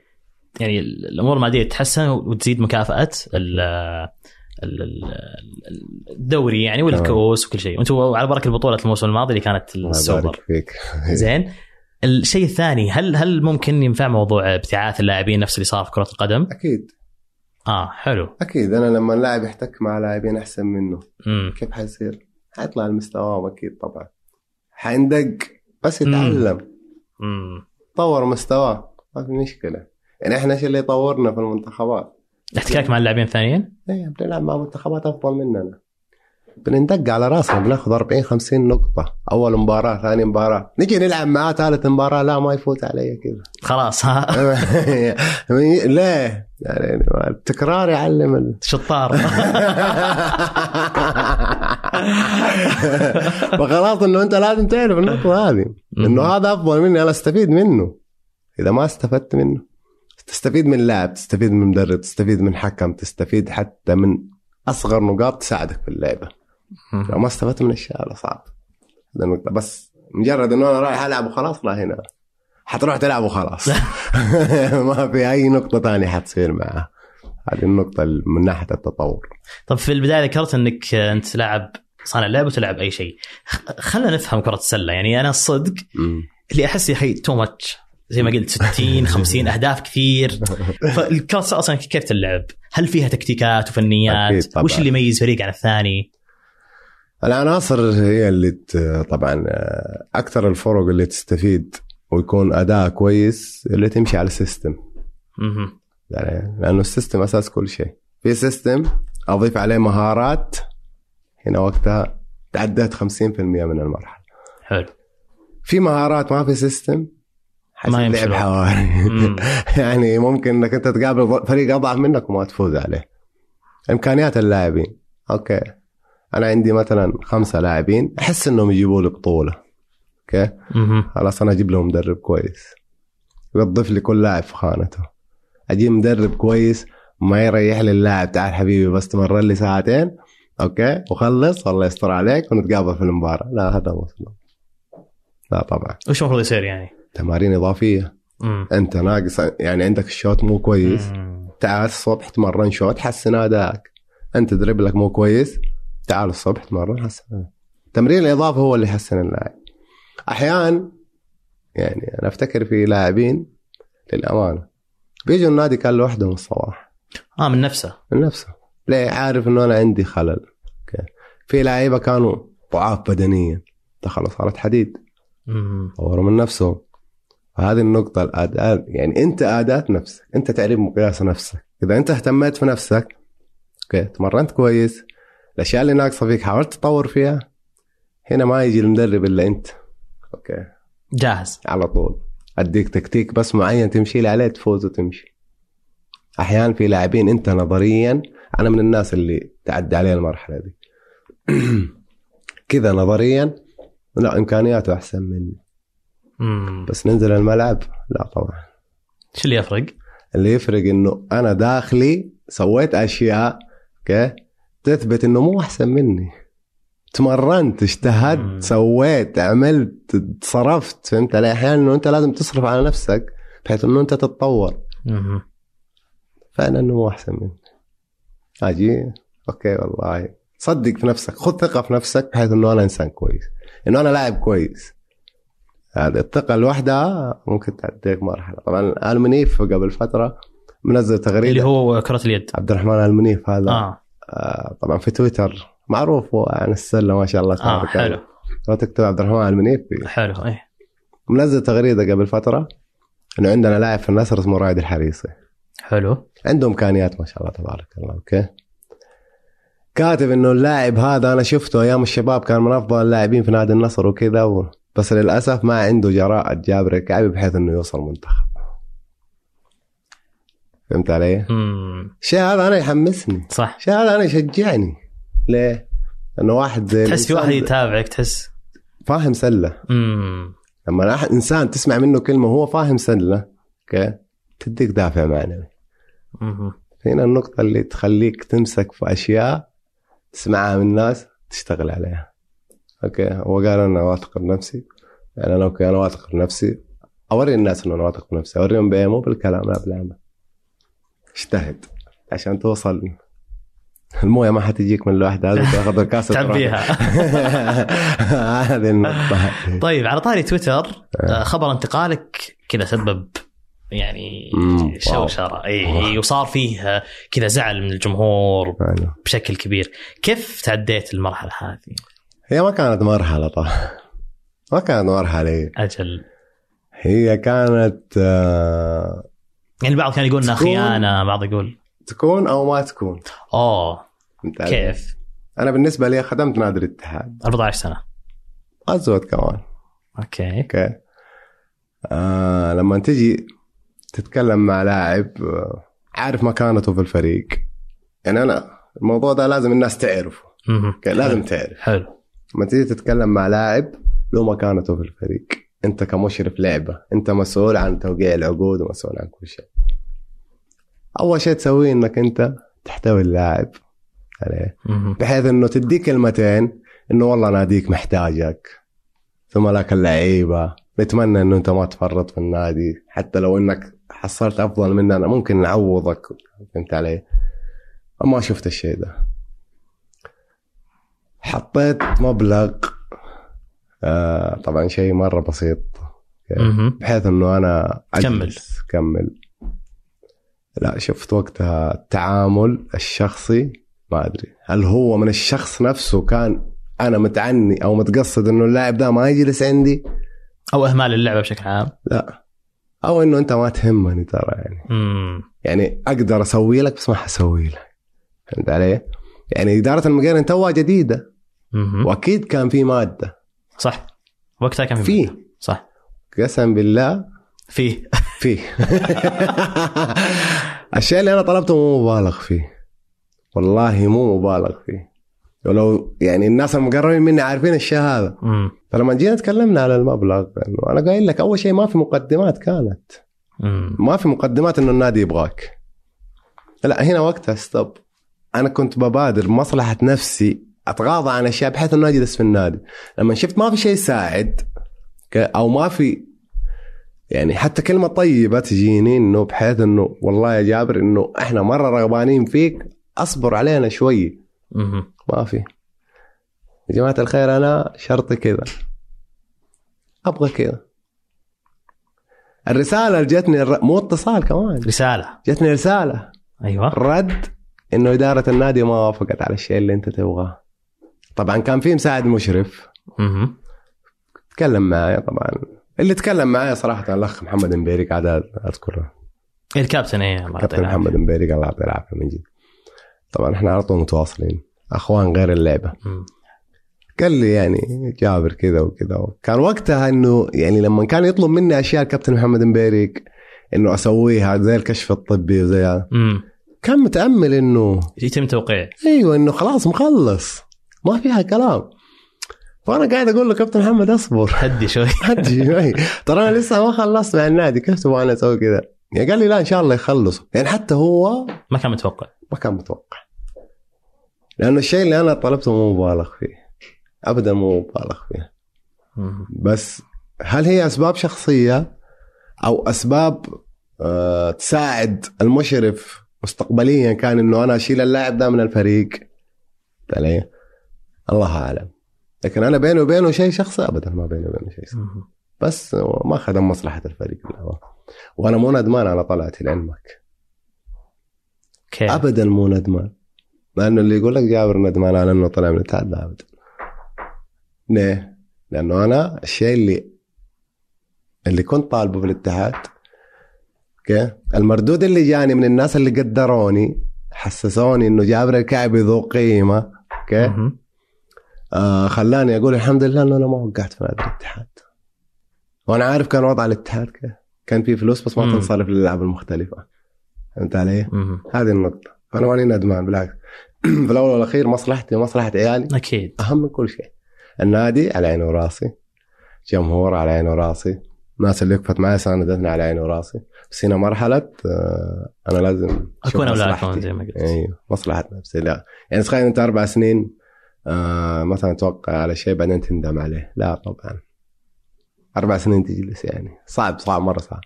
Speaker 2: يعني الأمور الماديه تتحسن وتزيد مكافأة ال- ال- ال- الدوري يعني والكؤوس وكل شيء. وأنتم على بركة البطولة الموسم الماضي اللي كانت السوبر.
Speaker 1: فيك.
Speaker 2: زين. الشيء الثاني هل هل ممكن ينفع موضوع ابتعاث اللاعبين نفس اللي صار في كرة القدم؟
Speaker 1: أكيد.
Speaker 2: آه حلو.
Speaker 1: أكيد. أنا لما اللاعب يحتك مع لاعبين أحسن منه
Speaker 2: امم
Speaker 1: كيف حيصير؟ حيطلع لمستواهم أكيد طبعا. حيندق بس يتعلم.
Speaker 2: امم
Speaker 1: طور مستواه. ما في مشكلة. يعني إحنا إيش اللي يطورنا في المنتخبات؟
Speaker 2: احتكاك مع اللاعبين الثانيين؟
Speaker 1: إيه بنلعب مع منتخبات أفضل مننا. بنندق على راسنا بناخذ 40 50 نقطة أول مباراة ثاني مباراة. نجي نلعب معاه ثالث مباراة لا ما يفوت علي كذا.
Speaker 2: خلاص ها؟
Speaker 1: ليه؟ يعني التكرار يعلم ال...
Speaker 2: شطار.
Speaker 1: فخلاص إنه أنت لازم تعرف النقطه هذه. إنه هذا أفضل مني أنا أستفيد منه. إذا ما استفدت منه. تستفيد من لاعب تستفيد من مدرب تستفيد من حكم تستفيد حتى من أصغر نقاط تساعدك في اللعبة. لو ما استفدت من الشيء هذا صعب. هذا النقطة. بس مجرد إنه أنا رايح ألعب وخلاص لا هنا. حتروح تلعب وخلاص. ما في أي نقطة ثانية حتصير معها هذه النقطة من ناحية التطور.
Speaker 2: طب في البداية ذكرت إنك أنت لاعب صانع لعب وتلعب أي شيء. خ- خلنا نفهم كرة السلة. يعني أنا الصدق. اللي أحس يا أخي تو ماتش زي ما قلت 60 50 أهداف كثير فالكره السله أصلا كيف تلعب؟ هل فيها تكتيكات وفنيات؟ وش اللي يميز فريق عن الثاني؟
Speaker 1: العناصر هي اللي طبعا آه، أكثر الفرق اللي تستفيد ويكون اداء كويس اللي تمشي على ال
Speaker 2: system.
Speaker 1: يعني لأنه ال system أساس كل شيء في system أضيف عليه مهارات هنا وقتها تعديت 50% من المرحلة
Speaker 2: حلو
Speaker 1: في مهارات ما في system
Speaker 2: يمشي
Speaker 1: لعب. حواري. يعني ممكن إنك أنت تقابل فريق أضعف منك وما تفوز عليه. إمكانيات اللاعبين. okay. أنا عندي مثلا خمسة لاعبين أحس إنهم يجيبوا لي بطولة.
Speaker 2: okay.
Speaker 1: خلاص أنا أجيب لهم مدرب كويس. يوظف لي كل لاعب في خانته. أجيب مدرب كويس ما يريح لي اللاعب. تعال حبيبي بس تمرن لي ساعتين. okay؟ وخلص. الله يستر عليك ونتقابل في المباراة. لا هذا مو. لا طبعا.
Speaker 2: وش المفروض يصير يعني؟
Speaker 1: تمارين إضافية.
Speaker 2: مم.
Speaker 1: أنت ناقص يعني عندك ال shoot مو كويس.
Speaker 2: مم.
Speaker 1: تعال الصبح تمرن shoot حسن ادائك أنت دربلك مو كويس تعال الصبح تمرن حسن أدائك. تمرين الاضافه هو اللي يحسن اللاعب. أحيانا يعني أنا أفتكر في لاعبين للأمانة بيجوا النادي كان لوحدهم الصباح.
Speaker 2: آه من نفسه.
Speaker 1: من نفسه. ليه؟ عارف إنه أنا عندي خلل. أوكي. في لعيبة كانوا ضعاف بدنيا. دخلوا صارت حديد. طوروا من نفسهم. هذه النقطة الأداء يعني أنت أداة نفسك أنت تعرف مقياس نفسك. إذا أنت اهتميت في نفسك okay تمرنت كويس الأشياء اللي ناقصة فيك حاولت تطور فيها هنا ما يجي المدرب إلا أنت. okay.
Speaker 2: جاهز.
Speaker 1: على طول. أديك تكتيك بس معين تمشي لي عليه تفوز وتمشي. أحيانا في لاعبين أنت نظريا أنا من الناس اللي تعدي عليه المرحلة دي. كذا نظريا لا إمكانياته أحسن مني.
Speaker 2: مم.
Speaker 1: بس ننزل الملعب؟ لا طبعا.
Speaker 2: إيش اللي يفرق؟
Speaker 1: اللي يفرق إنه أنا داخلي سويت أشياء okay؟ تثبت إنه مو أحسن مني. تمرنت
Speaker 2: مم.
Speaker 1: اجتهدت سويت عملت صرفت فهمت علي؟ أحيانا إنه أنت لازم تصرف على نفسك بحيث إنه أنت تتطور.
Speaker 2: مم.
Speaker 1: فأنا إنه مو أحسن مني. أجي؟ okay والله. صدق في نفسك خذ ثقة في نفسك بحيث إنه أنا إنسان كويس. إنه أنا لاعب كويس. هذه الثقه لوحدها ممكن تعديك مرحلة. طبعا المنيف قبل فترة منزل تغريدة.
Speaker 2: اللي هو كرة اليد.
Speaker 1: عبد الرحمن المنيف هذا.
Speaker 2: آه.
Speaker 1: آه طبعا في تويتر. معروف هو عن السلة ما شاء الله تبارك الله.
Speaker 2: حلو.
Speaker 1: لو تكتب عبد الرحمن المنيف
Speaker 2: حلو إيه.
Speaker 1: منزل تغريدة قبل فترة إنه عندنا لاعب في النصر اسمه رايد الحريصي.
Speaker 2: حلو.
Speaker 1: عنده إمكانيات ما شاء الله تبارك الله أوكي. كاتب إنه اللاعب هذا أنا شفته أيام الشباب كان من أفضل اللاعبين في نادي النصر وكذا و... بس للأسف ما عنده جراءة جابر الكعبي بحيث إنه يوصل منتخب. فهمت علي؟ الشيء هذا أنا يحمسني.
Speaker 2: صح.
Speaker 1: الشيء هذا أنا يشجعني. ليه؟ انه واحد زي
Speaker 2: تحس في واحد يتابعك تحس.
Speaker 1: فاهم سلة.
Speaker 2: مم.
Speaker 1: لما إنسان تسمع منه كلمة وهو فاهم سلة okay؟ تديك دافع معنوي. هنا النقطة اللي تخليك تمسك في أشياء تسمعها من الناس تشتغل عليها. okay. هو قال أنا واثق بنفسي. يعني أنا okay أنا واثق بنفسي أوري الناس إنه أنا واثق بنفسي. أوريهم بإيه مو بالكلام لا بالعمل اجتهد عشان توصل. المويه ما حتجيك من لوحدها لازم تاخذ الكاسة
Speaker 2: تعبيها.
Speaker 1: هذه النقطة.
Speaker 2: طيب على طاري تويتر آه، خبر انتقالك كذا سبب يعني. شوشره اي وصار فيه آه، كذا زعل من الجمهور
Speaker 1: أيوة.
Speaker 2: بشكل كبير. كيف تعديت المرحلة هذه؟
Speaker 1: هي ما كانت مرحلة طبعا. ما كانت مرحلة. هي
Speaker 2: أجل.
Speaker 1: هي كانت آه،
Speaker 2: يعني البعض كان يقول
Speaker 1: إنها
Speaker 2: خيانة بعض يقول.
Speaker 1: تكون أو ما تكون. علي؟
Speaker 2: كيف؟
Speaker 1: أنا بالنسبة لي خدمت نادي الاتحاد.
Speaker 2: 14 سنة.
Speaker 1: أزود كمان.
Speaker 2: okay.
Speaker 1: okay. آه لما تجي تتكلم مع لاعب آه، عارف مكانته في الفريق. يعني أنا الموضوع ده لازم الناس تعرفه. أوكي، لازم تعرف.
Speaker 2: حلو.
Speaker 1: لما تيجي تتكلم مع لاعب له مكانته في الفريق. انت كمشرف لعبة انت مسؤول عن توقيع العقود ومسؤول عن كل شيء. أول شيء تسويه إنك انت تحتوي اللاعب. عليه
Speaker 2: مهم.
Speaker 1: بحيث إنه تديك كلمتين إنه والله ناديك محتاجك. ثم لك اللعيبة. نتمنى إنه أنت ما تفرط في النادي. حتى لو إنك حصلت أفضل مننا ممكن نعوضك فهمت علي؟ ما شفت الشيء ده. حطيت مبلغ آه طبعا شيء مرة بسيط. بحيث إنه أنا
Speaker 2: كمل.
Speaker 1: كمل لا شفت وقتها التعامل الشخصي ما أدري هل هو من الشخص نفسه كان أنا متعني أو متقصد إنه اللاعب ده ما يجلس عندي
Speaker 2: أو إهمال اللعبة بشكل عام
Speaker 1: لا أو إنه أنت ما تهمني ترى يعني
Speaker 2: مم.
Speaker 1: يعني أقدر أسوي لك بس ما حسوي لك فهمت علي؟ يعني إدارة المقارنه توها
Speaker 2: جديدة.
Speaker 1: وأكيد كان في مادة.
Speaker 2: صح. وقتها كان
Speaker 1: في
Speaker 2: صح.
Speaker 1: قسم بالله.
Speaker 2: في.
Speaker 1: فيه الشيء اللي أنا طلبته مو مبالغ فيه. والله مو مبالغ فيه. ولو يعني الناس المقربين مني عارفين الشيء هذا.
Speaker 2: مم.
Speaker 1: فلما جينا تكلمنا على المبلغ انه أنا قايل لك أول شيء ما في مقدمات كانت.
Speaker 2: مم.
Speaker 1: ما في مقدمات إنه النادي يبغاك. لا هنا وقتها ستوب أنا كنت ببادر بمصلحه نفسي أتغاضى عن أشياء بحيث إنه أجلس في النادي. لما شفت ما في شيء يساعد أو ما في يعني حتى كلمة طيبة تجيني إنه بحيث إنه والله يا جابر إنه إحنا مرة رغبانين فيك أصبر علينا شوي. ما في. يا جماعة الخير أنا شرطي كذا. أبغى كذا. الرسالة اللي جتني الر- مو اتصال كمان.
Speaker 2: رسالة.
Speaker 1: جتني رسالة.
Speaker 2: أيوه.
Speaker 1: رد إنه إدارة النادي ما وافقت على الشيء اللي أنت تبغاه. طبعا كان في مساعد مشرف.
Speaker 2: مهم.
Speaker 1: تكلم معي طبعا. اللي تكلم معي صراحة الأخ محمد مبيري قاعد أذكره.
Speaker 2: الكابتن إيه؟ الله
Speaker 1: كابتن محمد
Speaker 2: العافية.
Speaker 1: مبيري الله يعطيه العافية من جد. طبعا إحنا على طول متواصلين. أخوان غير اللعبة.
Speaker 2: مم.
Speaker 1: قال لي يعني جابر كذا وكذا. كان وقتها إنه يعني لما كان يطلب مني أشياء الكابتن محمد مبيريك إنه أسويها زي الكشف الطبي وزي. كان متأمل إنه
Speaker 2: يتم توقيع.
Speaker 1: إيوه إنه خلاص مخلص. ما فيها كلام. فأنا قاعد أقول له كابتن محمد اصبر.
Speaker 2: هدي شوي.
Speaker 1: هدي شوي. ترى أنا لسه ما خلصت مع النادي. كيف تبغى أنا أسوي كذا؟ يعني قال لي لا إن شاء الله يخلصوا. يعني حتى هو
Speaker 2: ما كان متوقع.
Speaker 1: ما كان متوقع. لأنه الشيء اللي أنا طلبته مو مبالغ فيه. ابدا مو مبالغ فيه. بس هل هي أسباب شخصية أو أسباب آه تساعد المشرف مستقبليا كان إنه أنا أشيل اللاعب ده من الفريق؟ علي؟ الله أعلم لكن أنا بيني وبينه شيء شخصي ابدا ما بيني وبينه شيء شخصي. بس ما خدم مصلحة الفريق لا. وأنا مو ندمان على طلعتي لعلمك
Speaker 2: okay
Speaker 1: ابدا مو ندمان لأنه اللي يقول لك جابر ندمان على إنه طلع من الاتحاد لا ابدا ليه؟ لأنه أنا الشيء اللي اللي كنت طالبه في الاتحاد okay المردود اللي جاني من الناس اللي قدروني حسسوني إنه جابر الكعبي ذو قيمة
Speaker 2: okay.
Speaker 1: آه خلاني أقول الحمد لله إنه أنا ما وقعت في نادي الاتحاد. وأنا عارف كان وضع الاتحاد كيف كان في فلوس بس ما. تنصرف للالعاب المختلفه فهمت علي؟ هذه النقطة. فانا ماني ندمان بالعكس. في الأول والأخير مصلحتي ومصلحه عيالي
Speaker 2: أكيد.
Speaker 1: أهم من كل شيء. النادي على عيني وراسي جمهور على عيني وراسي الناس اللي وقفت معي ساندتني على عيني وراسي. بس هنا مرحلة آه، أنا لازم
Speaker 2: أكون
Speaker 1: مصلحتي.
Speaker 2: زي ما قلت.
Speaker 1: أيوه مصلحه نفسي لا. يعني تخيل أنت أربع سنين آه مثلا توقع على شيء بعدين تندم عليه. لا طبعا. أربع سنين تجلس يعني. صعب صعب مرة صعب.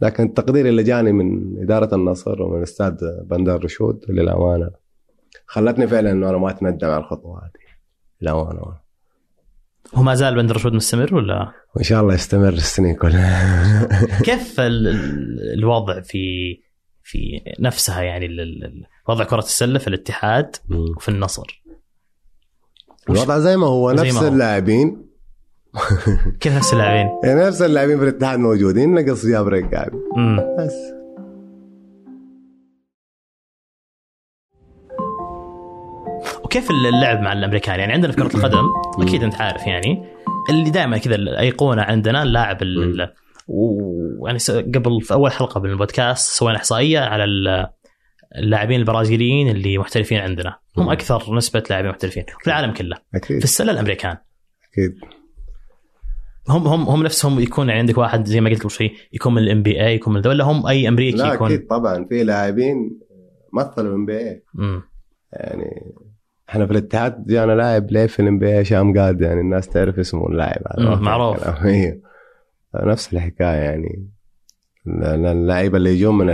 Speaker 1: لكن التقدير اللي جاني من إدارة النصر ومن الاستاذ بندر رشود للأمانة خلتني فعلا إنه أنا ما أتندم على الخطوة هذه. للأمانة.
Speaker 2: هو ما زال بندر رشود مستمر ولا؟
Speaker 1: وإن شاء الله يستمر السنين كلها.
Speaker 2: كيف ال- ال- الوضع في في نفسها يعني ال- ال- وضع كرة السلة في الاتحاد وفي النصر؟
Speaker 1: الوضع زي ما هو نفس. اللاعبين.
Speaker 2: كيف نفس اللاعبين؟
Speaker 1: يعني نفس اللاعبين في الاتحاد موجودين نقص جاب رقاب
Speaker 2: مم.
Speaker 1: بس.
Speaker 2: وكيف اللعب مع الأمريكان؟ يعني عندنا في كرة القدم أكيد أنت عارف يعني اللي دائما كذا الايقونه عندنا اللاعب س- قبل في أول حلقة من البودكاست سوينا إحصائية على ال- اللاعبين البرازيليين اللي محترفين عندنا. هم
Speaker 1: مم.
Speaker 2: أكثر نسبة لاعبين محترفين في العالم كله. في
Speaker 1: أكيد
Speaker 2: السلة الأمريكان.
Speaker 1: أكيد.
Speaker 2: هم هم هم نفسهم يكون يعني عندك واحد زي ما قلت قبل شوي يكون من ال NBA يكون من ولا هم أي أمريكي
Speaker 1: لا
Speaker 2: يكون؟
Speaker 1: أكيد طبعا. في لاعبين مثلوا
Speaker 2: NBA.
Speaker 1: يعني إحنا في الاتحاد جانا لاعب لعب في ال NBA؟ شام قاد يعني الناس تعرف اسمه اللاعب. في
Speaker 2: معروف.
Speaker 1: إيه. نفس الحكاية يعني. ال- اللعيبة اللي يجون من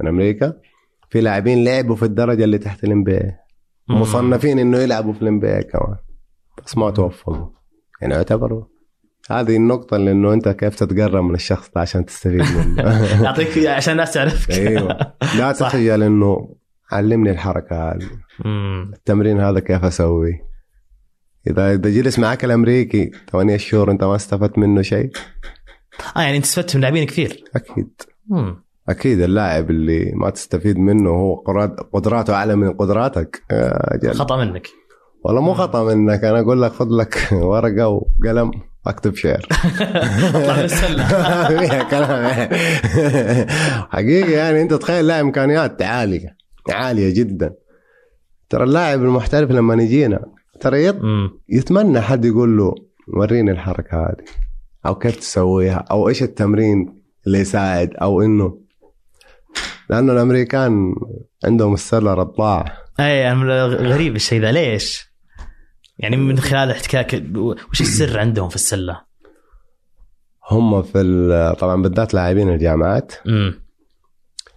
Speaker 1: من أمريكا. في لاعبين لعبوا في الدرجة اللي تحت ال
Speaker 2: NBA.
Speaker 1: مصنفين إنه يلعبوا في ال NBA كمان. بس ما توفقوا يعني يعتبروا. هذه النقطة اللي انه أنت كيف تتقرب من الشخص ده عشان تستفيد منه.
Speaker 2: يعطيك عشان الناس تعرفك.
Speaker 1: أيوه. لا
Speaker 2: صح.
Speaker 1: تخجل إنه علمني الحركة هذه. التمرين هذا كيف أسوي إذا إذا جلس معك الأمريكي ثمانية شهور أنت ما استفدت منه شيء؟
Speaker 2: آه يعني أنت استفدت من لاعبين كثير.
Speaker 1: أكيد.
Speaker 2: مم.
Speaker 1: أكيد اللاعب اللي ما تستفيد منه هو قدرات- قدراته أعلى من قدراتك. أجل.
Speaker 2: خطأ منك.
Speaker 1: والله مو خطأ منك. أنا أقول لك خذ لك ورقة وقلم أكتب شعر.
Speaker 2: اطلع من السله
Speaker 1: فيها كلام. حقيقة يعني أنت تخيل لاعب إمكانيات عالية عالية جدا. ترى اللاعب المحترف لما يجينا ترى يط-. يتمنى حد يقول له وريني الحركة هذه أو كيف تسويها أو إيش التمرين اللي يساعد أو إنه لأنه الأمريكان عندهم السله رضاعه
Speaker 2: اي غريب الشيء ذا ليش؟ يعني من خلال احتكاك وش السر عندهم في السلة؟
Speaker 1: هم في ال- طبعا بالذات لاعبين الجامعات
Speaker 2: امم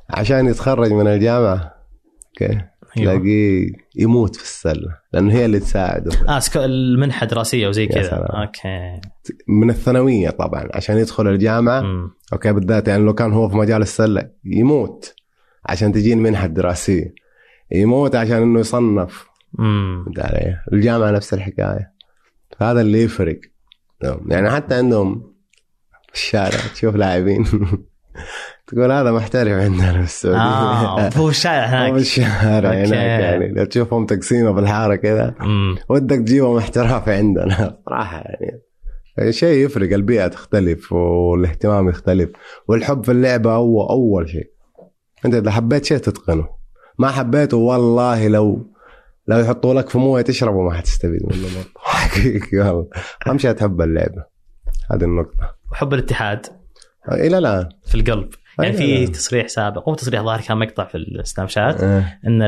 Speaker 1: عشان يتخرج من الجامعة okay
Speaker 2: أيوة.
Speaker 1: تلاقيه يموت في السلة لأنه هي اللي تساعده
Speaker 2: آه المنحة دراسية وزي كذا. okay
Speaker 1: من الثانوية طبعا عشان يدخل الجامعة
Speaker 2: مم.
Speaker 1: okay بالذات يعني لو كان هو في مجال السلة يموت عشان تجي المنحه الدراسيه يموت عشان إنه يصنف. فهمت علي؟ الجامعة نفس الحكاية. هذا اللي يفرق. يعني حتى عندهم في الشارع تشوف لاعبين. تقول هذا محترف عندنا في السعودية.
Speaker 2: آه هو الشارع
Speaker 1: هو
Speaker 2: هناك
Speaker 1: الشارع
Speaker 2: okay.
Speaker 1: هناك يعني. لو تشوفهم تقسيمة في الحاره كذا. ودك تجيبهم احتراف عندنا. صراحة يعني. شيء يفرق البيئة تختلف والاهتمام يختلف والحب في اللعبة هو أول شيء. أنت إذا حبيت شيء تتقنه. ما حبيته والله لو لو يحطوا لك في موية تشربه ما حتستفيد منه برضه حقيقي والله. أهم شيء تحب اللعبة. هذه النقطة.
Speaker 2: وحب الاتحاد.
Speaker 1: إلى الان
Speaker 2: في القلب. يعني في. تصريح سابق هو تصريح ظاهر كان مقطع في السناب شات
Speaker 1: آه،
Speaker 2: إن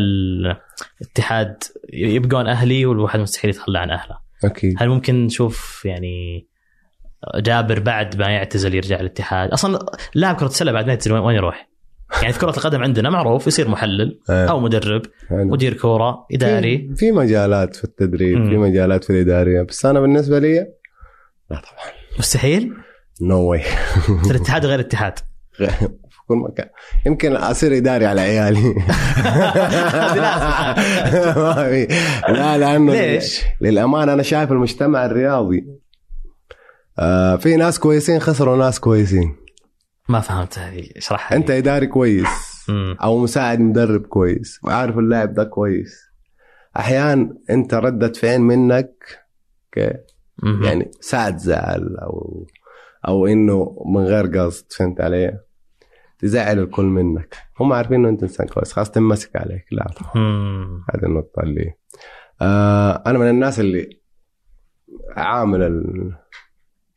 Speaker 2: الاتحاد يبقون أهلي والواحد مستحيل يتخلى عن أهله.
Speaker 1: أكيد.
Speaker 2: هل ممكن نشوف يعني جابر بعد ما يعتزل يرجع الاتحاد أصلا لاعب كرة السلة بعد ما يعتزل وين يروح؟ يعني في كرة القدم عندنا معروف يصير محلل
Speaker 1: آه،
Speaker 2: أو مدرب. مدير كورة إداري.
Speaker 1: في, في مجالات في التدريب
Speaker 2: مم.
Speaker 1: في مجالات في الإدارية. بس أنا بالنسبة لي لا طبعا.
Speaker 2: مستحيل؟
Speaker 1: no way
Speaker 2: في الاتحاد غير الاتحاد.
Speaker 1: في كل مكان. يمكن أصير إداري على عيالي. لا لأنه
Speaker 2: ليش؟
Speaker 1: للأمانة أنا شايف المجتمع الرياضي آه في ناس كويسين خسروا ناس كويسين.
Speaker 2: ما فهمت هذه اشرحها
Speaker 1: أنت إداري كويس. أو مساعد مدرب كويس وعارف اللاعب ده كويس أحيانا أنت ردة فعل منك
Speaker 2: أوكي.
Speaker 1: يعني ساعد زعل أو أو إنه من غير قصد فهمت علي؟ تزعل الكل منك هم عارفين إنه أنت إنسان كويس خلاص تنمسك عليك لا. هذه النقطة اللي آه أنا من الناس اللي عامل ال-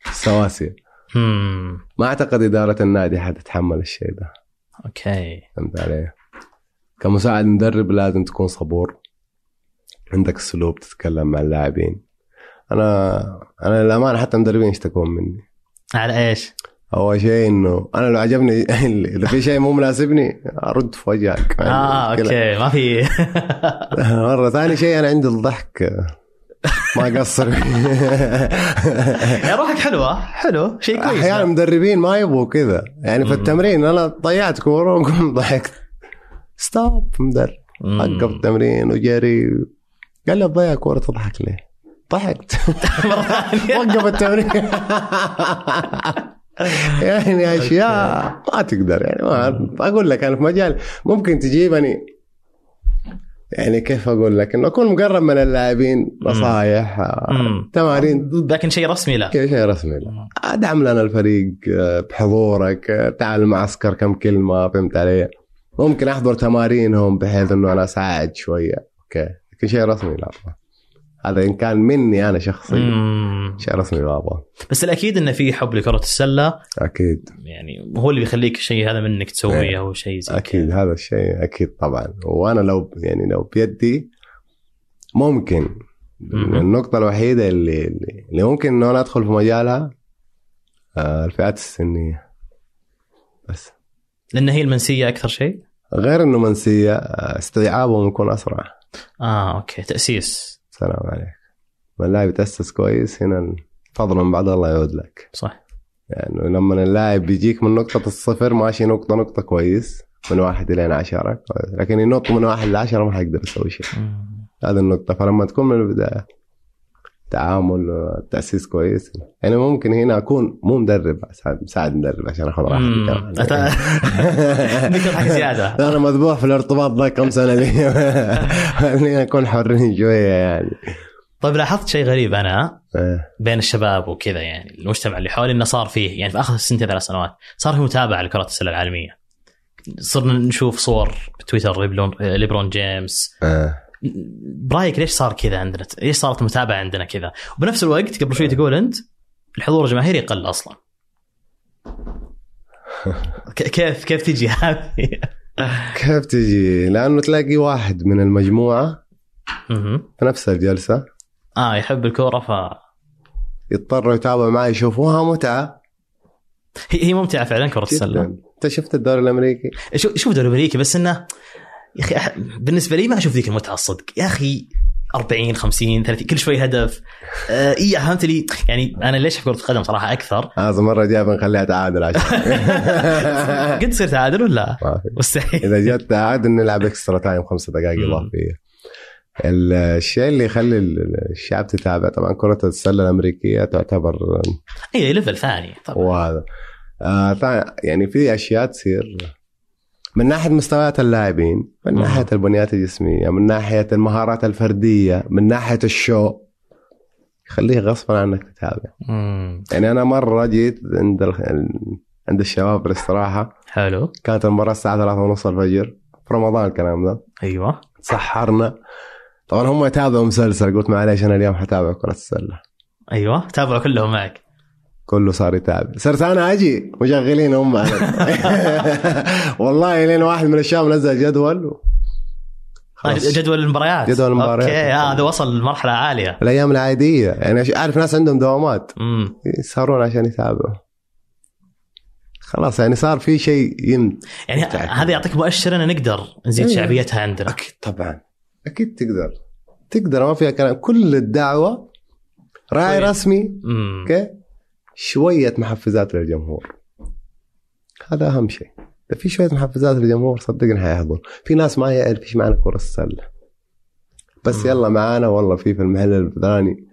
Speaker 1: السواسية
Speaker 2: مم.
Speaker 1: ما أعتقد إدارة النادي حتتحمل الشيء ده
Speaker 2: أوكي
Speaker 1: فهمت علي؟ كمساعد مدرب لازم تكون صبور عندك أسلوب تتكلم مع اللاعبين أنا أنا للأمانة حتى المدربين يشتكون مني
Speaker 2: على إيش؟
Speaker 1: أول شيء إنه أنا لو عجبني إذا في شيء مو مناسبني أرد في وجهك آه.
Speaker 2: okay ما في
Speaker 1: مرة ثاني شيء أنا عندي الضحك ما قصر.
Speaker 2: يا روحك حلوة حلو. شيء كويس.
Speaker 1: أحيانا مدربين ما يبغوا كذا. يعني في. التمرين أنا ضيعت كورة وقمت ضحكت. stop مدرب. وقف التمرين وجري. قال لي تضيع كورة تضحك ليه؟ ضحكت.
Speaker 2: مرة ثانية.
Speaker 1: وقف التمرين. يعني أشياء ما تقدر. يعني ما أقول لك أنا في مجال ممكن تجيبني يعني كيف أقول لك؟ إنه أكون مقرب من اللاعبين نصايح آه،. تمارين.
Speaker 2: لكن شيء رسمي لا.
Speaker 1: شيء رسمي لا. ادعم لنا الفريق آه، بحضورك آه، تعال المعسكر كم كلمة فهمت علي؟ ممكن أحضر تمارينهم بحيث إنه أنا أساعد شوية. أوكي. لكن شيء رسمي لا. هذا إن كان مني أنا شخصيا.
Speaker 2: مم.
Speaker 1: شيء رسمي ما أبغى
Speaker 2: بس الأكيد إنه في حب لكرة السلة.
Speaker 1: أكيد.
Speaker 2: يعني هو اللي بيخليك الشيء هذا منك تسويه
Speaker 1: إيه.
Speaker 2: أو شيء زي أكيد.
Speaker 1: هذا الشيء أكيد طبعا. وأنا لو يعني لو بيدي ممكن.
Speaker 2: مهم.
Speaker 1: النقطة الوحيدة اللي اللي ممكن إنه أنا أدخل في مجالها آه، الفئات السنية. بس.
Speaker 2: لأن هي المنسية أكثر شيء؟
Speaker 1: غير إنه منسية آه، استيعابهم يكون أسرع.
Speaker 2: آه أوكي. تأسيس.
Speaker 1: سلام عليك. لما اللاعب يتأسس كويس هنا الفضل من بعد الله يعود لك.
Speaker 2: صح.
Speaker 1: يعني لما اللاعب بيجيك من نقطة الصفر ماشي نقطة نقطة كويس من واحد إلى عشرة. لكن ينط من واحد لعشرة ما حيقدر يسوي شيء. هذه النقطة. فلما تكون من البداية تعامل تأسيس كويس يعني ممكن هنا أكون مو مدرب مساعد- مدرب عشان آخذ راحتي. كمان.
Speaker 2: ذكر حاجة زيادة
Speaker 1: أنا مذبوح في الارتباط ذا كم سنة لي خليني أكون حرين شوية يعني
Speaker 2: طيب لاحظت شيء غريب أنا
Speaker 1: إيه.
Speaker 2: بين الشباب وكذا يعني المجتمع اللي حولي إنه صار فيه يعني في آخر سنتين ثلاث سنوات صار في متابعة لكرة السلة العالمية صرنا نشوف صور بتويتر ليبرون, ليبرون جيمس
Speaker 1: آه.
Speaker 2: برايك ليش صار كذا عندنا؟ ليش صارت المتابعة عندنا كذا؟ وبنفس الوقت قبل شوي تقول أنت الحضور الجماهيري قل أصلا. كيف كيف تجي هذه؟
Speaker 1: كيف تجي؟ لأنه تلاقي واحد من المجموعة
Speaker 2: مهم.
Speaker 1: في نفس الجلسة.
Speaker 2: آه يحب الكورة ف
Speaker 1: يضطر يتابع معي يشوفوها متعة.
Speaker 2: هي هي ممتعة فعلا كرة
Speaker 1: السلة. أنت شفت الدوري الأمريكي؟
Speaker 2: شوف الدوري الأمريكي بس إنه يا أخي بالنسبة لي ما أشوف ذيك المتعة الصدق. يا أخي 40 50 30 كل شوي هدف. آه إي فهمت لي. يعني أنا ليش احب كرة القدم صراحة أكثر؟
Speaker 1: هذا مرة جاي بنخليها تعادل عشان
Speaker 2: قد تصير تعادل ولا. مستحيل.
Speaker 1: إذا جت تعادل نلعب extra time خمسة دقائق. إضافية. الشيء اللي يخلي الشعب تتابع طبعا كرة السلة الأمريكية تعتبر
Speaker 2: إي level ثاني طبعا.
Speaker 1: وهذا آه يعني في أشياء تصير. من ناحية مستويات اللاعبين من
Speaker 2: مم.
Speaker 1: ناحية البنيات الجسمية من ناحية المهارات الفردية من ناحية الشو. يخليه غصبا عنك تتابع. يعني أنا مرة جيت عند ال... عند الشباب بالاستراحة.
Speaker 2: حلو.
Speaker 1: كانت المباراة الساعة ثلاثة ونص الفجر. في رمضان الكلام ده.
Speaker 2: أيوه.
Speaker 1: سحرنا طبعا هم يتابعوا مسلسل. قلت معليش أنا اليوم حتابع كرة السلة.
Speaker 2: أيوه. تابعوا كلهم معك.
Speaker 1: كله صار يتابع صرت أنا أجي مشغلين هم. والله لين واحد من الشباب نزل جدول
Speaker 2: آه،
Speaker 1: خلاص.
Speaker 2: جدول المباريات.
Speaker 1: جدول المباريات.
Speaker 2: أوكي آه، هذا وصل لمرحلة عالية.
Speaker 1: الأيام العادية. يعني أعرف ناس عندهم دوامات. يسهرون عشان يتابعوا خلاص يعني صار في شيء يم
Speaker 2: يعني. هذا يعطيك مؤشر ان نقدر نزيد
Speaker 1: أيوة.
Speaker 2: شعبيتها عندنا.
Speaker 1: أكيد طبعا. أكيد تقدر. تقدر ما فيها كلام. كل الدعوة راعي
Speaker 2: طيب.
Speaker 1: رسمي. أوكي؟ شوية محفزات للجمهور هذا أهم شيء إذا في شوية محفزات للجمهور صدقني حيحضر في ناس ما يعرف إيش معنى كرة السلة بس. يلا معانا والله في في المحل الفلاني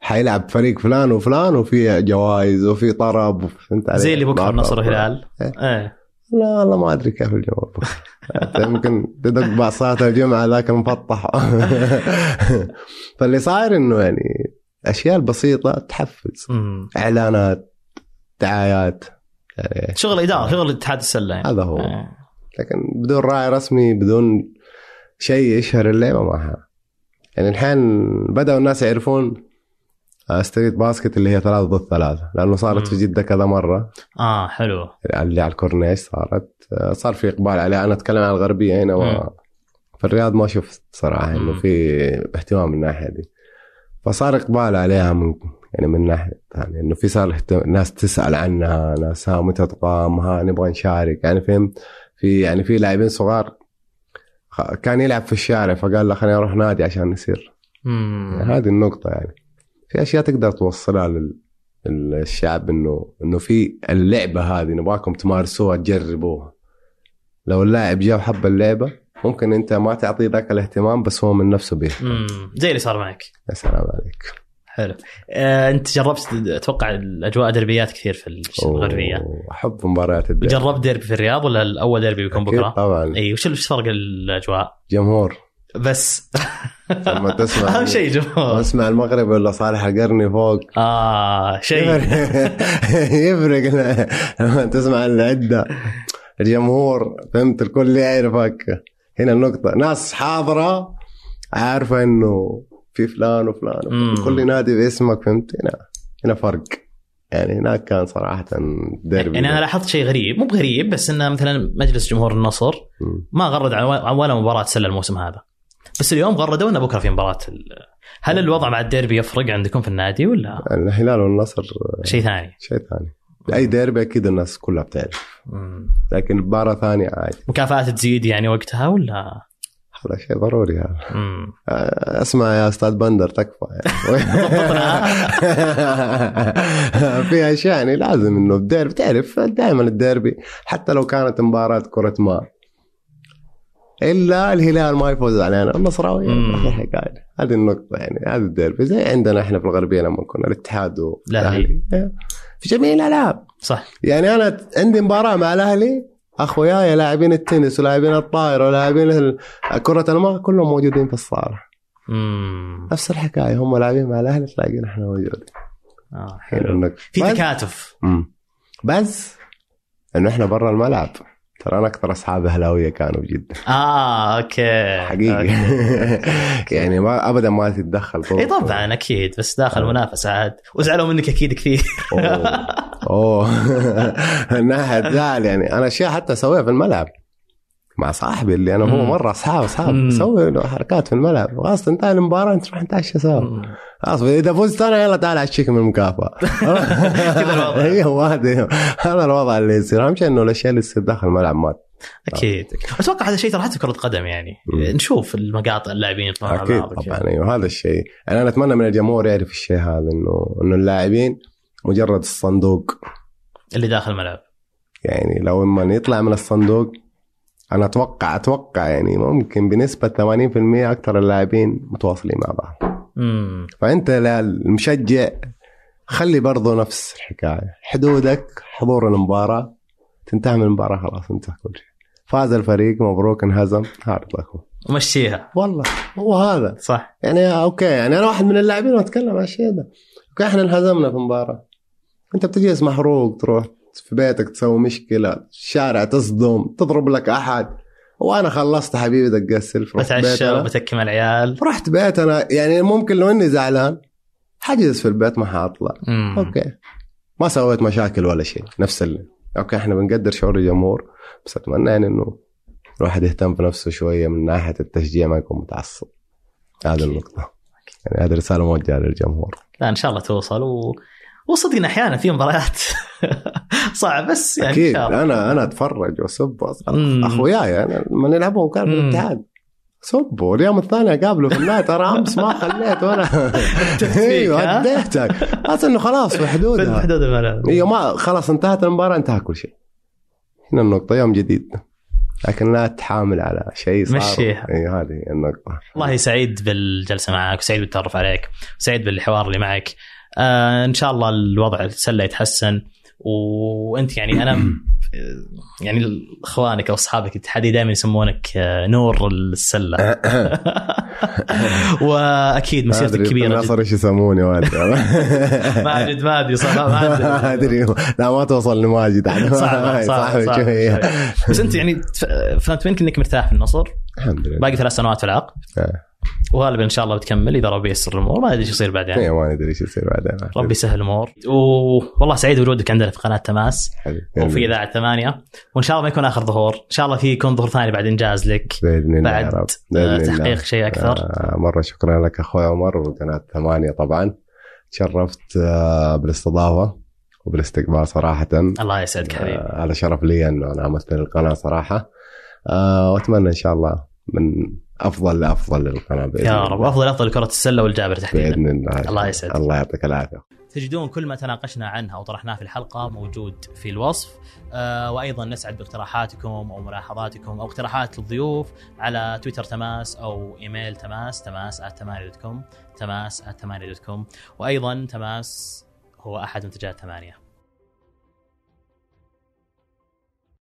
Speaker 1: حيلعب فريق فلان وفلان وفي جوائز وفي طرب فهمت علي؟
Speaker 2: زي اللي
Speaker 1: بكرة.
Speaker 2: النصر والهلال
Speaker 1: إيه.
Speaker 2: إيه
Speaker 1: لا والله ما أدري كيف الجمهور يمكن تدق بعد صلاة الجمعة ذاك المفطح فاللي صاير إنه يعني أشياء البسيطة تحفز
Speaker 2: امم
Speaker 1: إعلانات دعايات يعني
Speaker 2: شغل إدارة شغل اتحاد السلة يعني
Speaker 1: هذا هو
Speaker 2: إيه.
Speaker 1: لكن بدون راعي رسمي بدون شيء يشهر اللعبة ما ها. يعني الحين بدأوا الناس يعرفون آه، street basket اللي هي ثلاثة ضد ثلاثة لأنه صارت في
Speaker 2: مم.
Speaker 1: جدة كذا مرة
Speaker 2: آه حلو
Speaker 1: اللي على الكورنيش صارت آه، صار في إقبال عليها أنا أتكلم عن الغربية هنا
Speaker 2: مم.
Speaker 1: و... في الرياض ما شفت صراحة إنه
Speaker 2: مم.
Speaker 1: في اهتمام من الناحية دي فصار إقبال عليها من يعني من ناحية ثانية إنه في صار ناس تسأل عنها ناس ها متى تقام ها نبغى نشارك يعني فهمت؟ في يعني في لاعبين صغار كان يلعب في الشارع فقال لا خليني أروح نادي عشان نصير يعني هذه النقطة يعني. في أشياء تقدر توصلها لل الشعب إنه إنه في اللعبة هذه نبغاكم تمارسوها تجربوها. لو اللاعب جاء وحب اللعبة ممكن أنت ما تعطيه ذاك الاهتمام بس هو من نفسه
Speaker 2: امم زي اللي صار معك.
Speaker 1: يا سلام عليك.
Speaker 2: حلو. آه، أنت جربت أتوقع الأجواء دربيات كثير في
Speaker 1: الغربية. أحب مباريات الدوري
Speaker 2: جربت ديربي في الرياض ولا الأول ديربي بيكون بكرة؟
Speaker 1: طبعا.
Speaker 2: إي وش فرق الأجواء؟
Speaker 1: جمهور.
Speaker 2: بس.
Speaker 1: لما تسمع
Speaker 2: أهم شيء جمهور.
Speaker 1: اسمع المغرب ولا صالح القرني فوق.
Speaker 2: آه شيء.
Speaker 1: يفرق. يفرق. لما تسمع العدة. الجمهور فهمت الكل يعرفك. هنا النقطة. ناس حاضرة عارفة إنه في فلان وفلان. كل نادي باسمك فهمت؟ هنا هنا فرق. يعني هناك كان صراحة ديربي
Speaker 2: يعني أنا لاحظت شيء غريب. مو بغريب بس إنه مثلا مجلس جمهور النصر. ما غرد عن ولا مباراة سلة الموسم هذا. بس اليوم غردوا إنه بكرة في مباراة هل الوضع مع الديربي يفرق عندكم في النادي ولا؟
Speaker 1: الهلال والنصر.
Speaker 2: شيء ثاني؟
Speaker 1: شيء ثاني. أي ديربي أكيد الناس كلها بتعرف. لكن مباراه ثانية عادي.
Speaker 2: مكافآت تزيد يعني وقتها ولا؟
Speaker 1: هذا شيء ضروري هذا. آه، اسمع يا أستاذ بندر تكفى يعني. في أشياء يعني لازم إنه الديربي تعرف دائما الديربي حتى لو كانت مباراة كرة ماء إلا الهلال ما يفوز علينا النصراوي. هذه النقطة يعني هذا الديربي. زي عندنا إحنا في الغربية لما كنا الاتحاد. والاهلي في جميع الألعاب.
Speaker 2: صح.
Speaker 1: يعني أنا عندي مباراة مع الأهلي أخوياي لاعبين التنس ولاعبين الطائره ولاعبين كرة الماء كلهم موجودين في الصالة.
Speaker 2: مم.
Speaker 1: نفس الحكاية هم لاعبين مع الأهلي تلاقينا إحنا موجودين. هنا
Speaker 2: حلو. في تكاتف.
Speaker 1: بس إنه إحنا برا الملعب. ترى أنا أكثر أصحاب أهلاوية كانوا بجد
Speaker 2: آه okay.
Speaker 1: حقيقي.
Speaker 2: okay.
Speaker 1: يعني ما ابدا ما تتدخل
Speaker 2: إي طبعا أكيد بس داخل
Speaker 1: آه.
Speaker 2: منافسة عاد. وزعلوا منك أكيد كثير.
Speaker 1: أوه. أوه. من ناحيه زعل يعني أنا أشياء حتى أسويها في الملعب. مع صاحبي اللي أنا هو
Speaker 2: مم.
Speaker 1: مرة اصحاب اصحاب
Speaker 2: مم.
Speaker 1: أسوي له حركات في الملعب خلاص تنتهي المباراة نروح نتعشى سوا. خلاص إذا فزت أنا يلا تعال عشيك من المكافأة
Speaker 2: كذا الوضع.
Speaker 1: أيوه هذا هذا الوضع اللي يصير أهم شيء إنه الأشياء اللي تصير داخل الملعب ما
Speaker 2: أكيد أتوقع هذا الشيء ترى حتى كرة قدم يعني
Speaker 1: مم.
Speaker 2: نشوف المقاطع اللاعبين يطلعون أكيد.
Speaker 1: طبعا أيوه هذا الشيء يعني أنا أتمنى من الجمهور يعرف الشيء هذا انه إنه اللاعبين مجرد الصندوق
Speaker 2: اللي داخل الملعب
Speaker 1: يعني لو إما يطلع من الصندوق أنا أتوقع أتوقع يعني ممكن بنسبة 80% أكثر اللاعبين متواصلين مع بعض.
Speaker 2: امم
Speaker 1: فأنت المشجع خلي برضه نفس الحكاية. حدودك حضور المباراة. تنتهي من المباراة خلاص انتهى كل شيء. فاز الفريق مبروك انهزم. hard luck.
Speaker 2: ومشيها.
Speaker 1: والله هو هذا.
Speaker 2: صح.
Speaker 1: يعني okay يعني أنا واحد من اللاعبين وأتكلم عن الشيء ده. okay إحنا انهزمنا في مباراه أنت بتجلس محروق تروح في بيتك تسوي مشكلة الشارع تصدم تضرب لك أحد. وأنا خلصت حبيبي دق السلف
Speaker 2: بتعشى مع العيال.
Speaker 1: رحت بيتنا يعني ممكن لو إني زعلان حجلس في البيت ما
Speaker 2: حأطلع.
Speaker 1: okay. ما سويت مشاكل ولا شيء نفس اللي okay إحنا بنقدر شعور الجمهور بس أتمنى يعني إنه الواحد يهتم في نفسه شوية من ناحية التشجيع ما يكون متعصب. هذه النقطة. يعني هذه رسالة موجهة للجمهور.
Speaker 2: لا إن شاء الله توصل و... وصدقنا أحيانا في مباريات صعب بس يعني أكيد.
Speaker 1: أنا أنا أتفرج واسب. أخوياي أنا لما نلعبهم كان في. الاتحاد. سبوا واليوم الثاني أقابله في النادي ترى أمس ما خليت ولا
Speaker 2: إيوه؟
Speaker 1: هديتك. بس إنه خلاص في
Speaker 2: في
Speaker 1: حدودها
Speaker 2: حدود الملعب.
Speaker 1: إيوه ما خلاص انتهت المباراة انتهى كل شيء. هنا النقطة يوم جديد. لكن لا تحامل على شيء صار.
Speaker 2: مشيها.
Speaker 1: إي هذه هي النقطة.
Speaker 2: والله سعيد بالجلسة معك وسعيد بالتعرف عليك وسعيد بالحوار اللي معك. آه إن شاء الله الوضع السله يتحسن. وأنت يعني أنا يعني إخوانك أو أصحابك الاتحادي دائما يسمونك آه، نور السلة.
Speaker 1: وأكيد
Speaker 2: مسيرتك
Speaker 1: كبيرة
Speaker 2: جدا.
Speaker 1: إيش يسموني والد
Speaker 2: ماجد ما أدري صح ما
Speaker 1: أدري. لا ما توصل لماجد
Speaker 2: صعب صعب
Speaker 1: صعب
Speaker 2: صعب
Speaker 1: شوية
Speaker 2: بس أنت يعني فهمت منك إنك مرتاح في النصر؟
Speaker 1: الحمد لله.
Speaker 2: باقي ثلاث سنوات في العقد.
Speaker 1: آه.
Speaker 2: وغالبا إن شاء الله بتكمل إذا ربي ييسر الأمور ما أدري إيش يصير بعدين.
Speaker 1: إيه، ما ندري إيش يصير بعدين.
Speaker 2: ربي يسهل الأمور. والله سعيد بوجودك عندنا في قناة تماس.
Speaker 1: حبيبي.
Speaker 2: وفي إذاعة ثمانية. وإن شاء الله ما يكون آخر ظهور. إن شاء الله في يكون ظهور ثاني بعد إنجاز لك.
Speaker 1: بإذن الله
Speaker 2: بعد
Speaker 1: رب.
Speaker 2: آه،
Speaker 1: الله.
Speaker 2: تحقيق شيء أكثر.
Speaker 1: آه، مرة شكرا لك أخوي عمر وقناة ثمانية طبعا. تشرفت آه، بالاستضافة وبالاستقبال صراحة.
Speaker 2: الله يسعدك حبيبي.
Speaker 1: آه، هذا شرف لي أنه أنا أمثل القناة صراحة. آه، وأتمنى إن شاء الله من أفضل لأفضل للقناة بإذن
Speaker 2: يا. رب أفضل افضل كره السلة والجابر تحديدا.
Speaker 1: بإذن الله.
Speaker 2: الله يسعدك.
Speaker 1: الله يعطيك العافية.
Speaker 2: تجدون كل ما تناقشنا عنه أو طرحناه في الحلقة موجود في الوصف. آه وأيضا نسعد باقتراحاتكم أو ملاحظاتكم أو اقتراحات الضيوف على تويتر تماس أو إيميل تماس تماس @8.com تماس @8.com وأيضا تماس هو أحد منتجات ثمانية.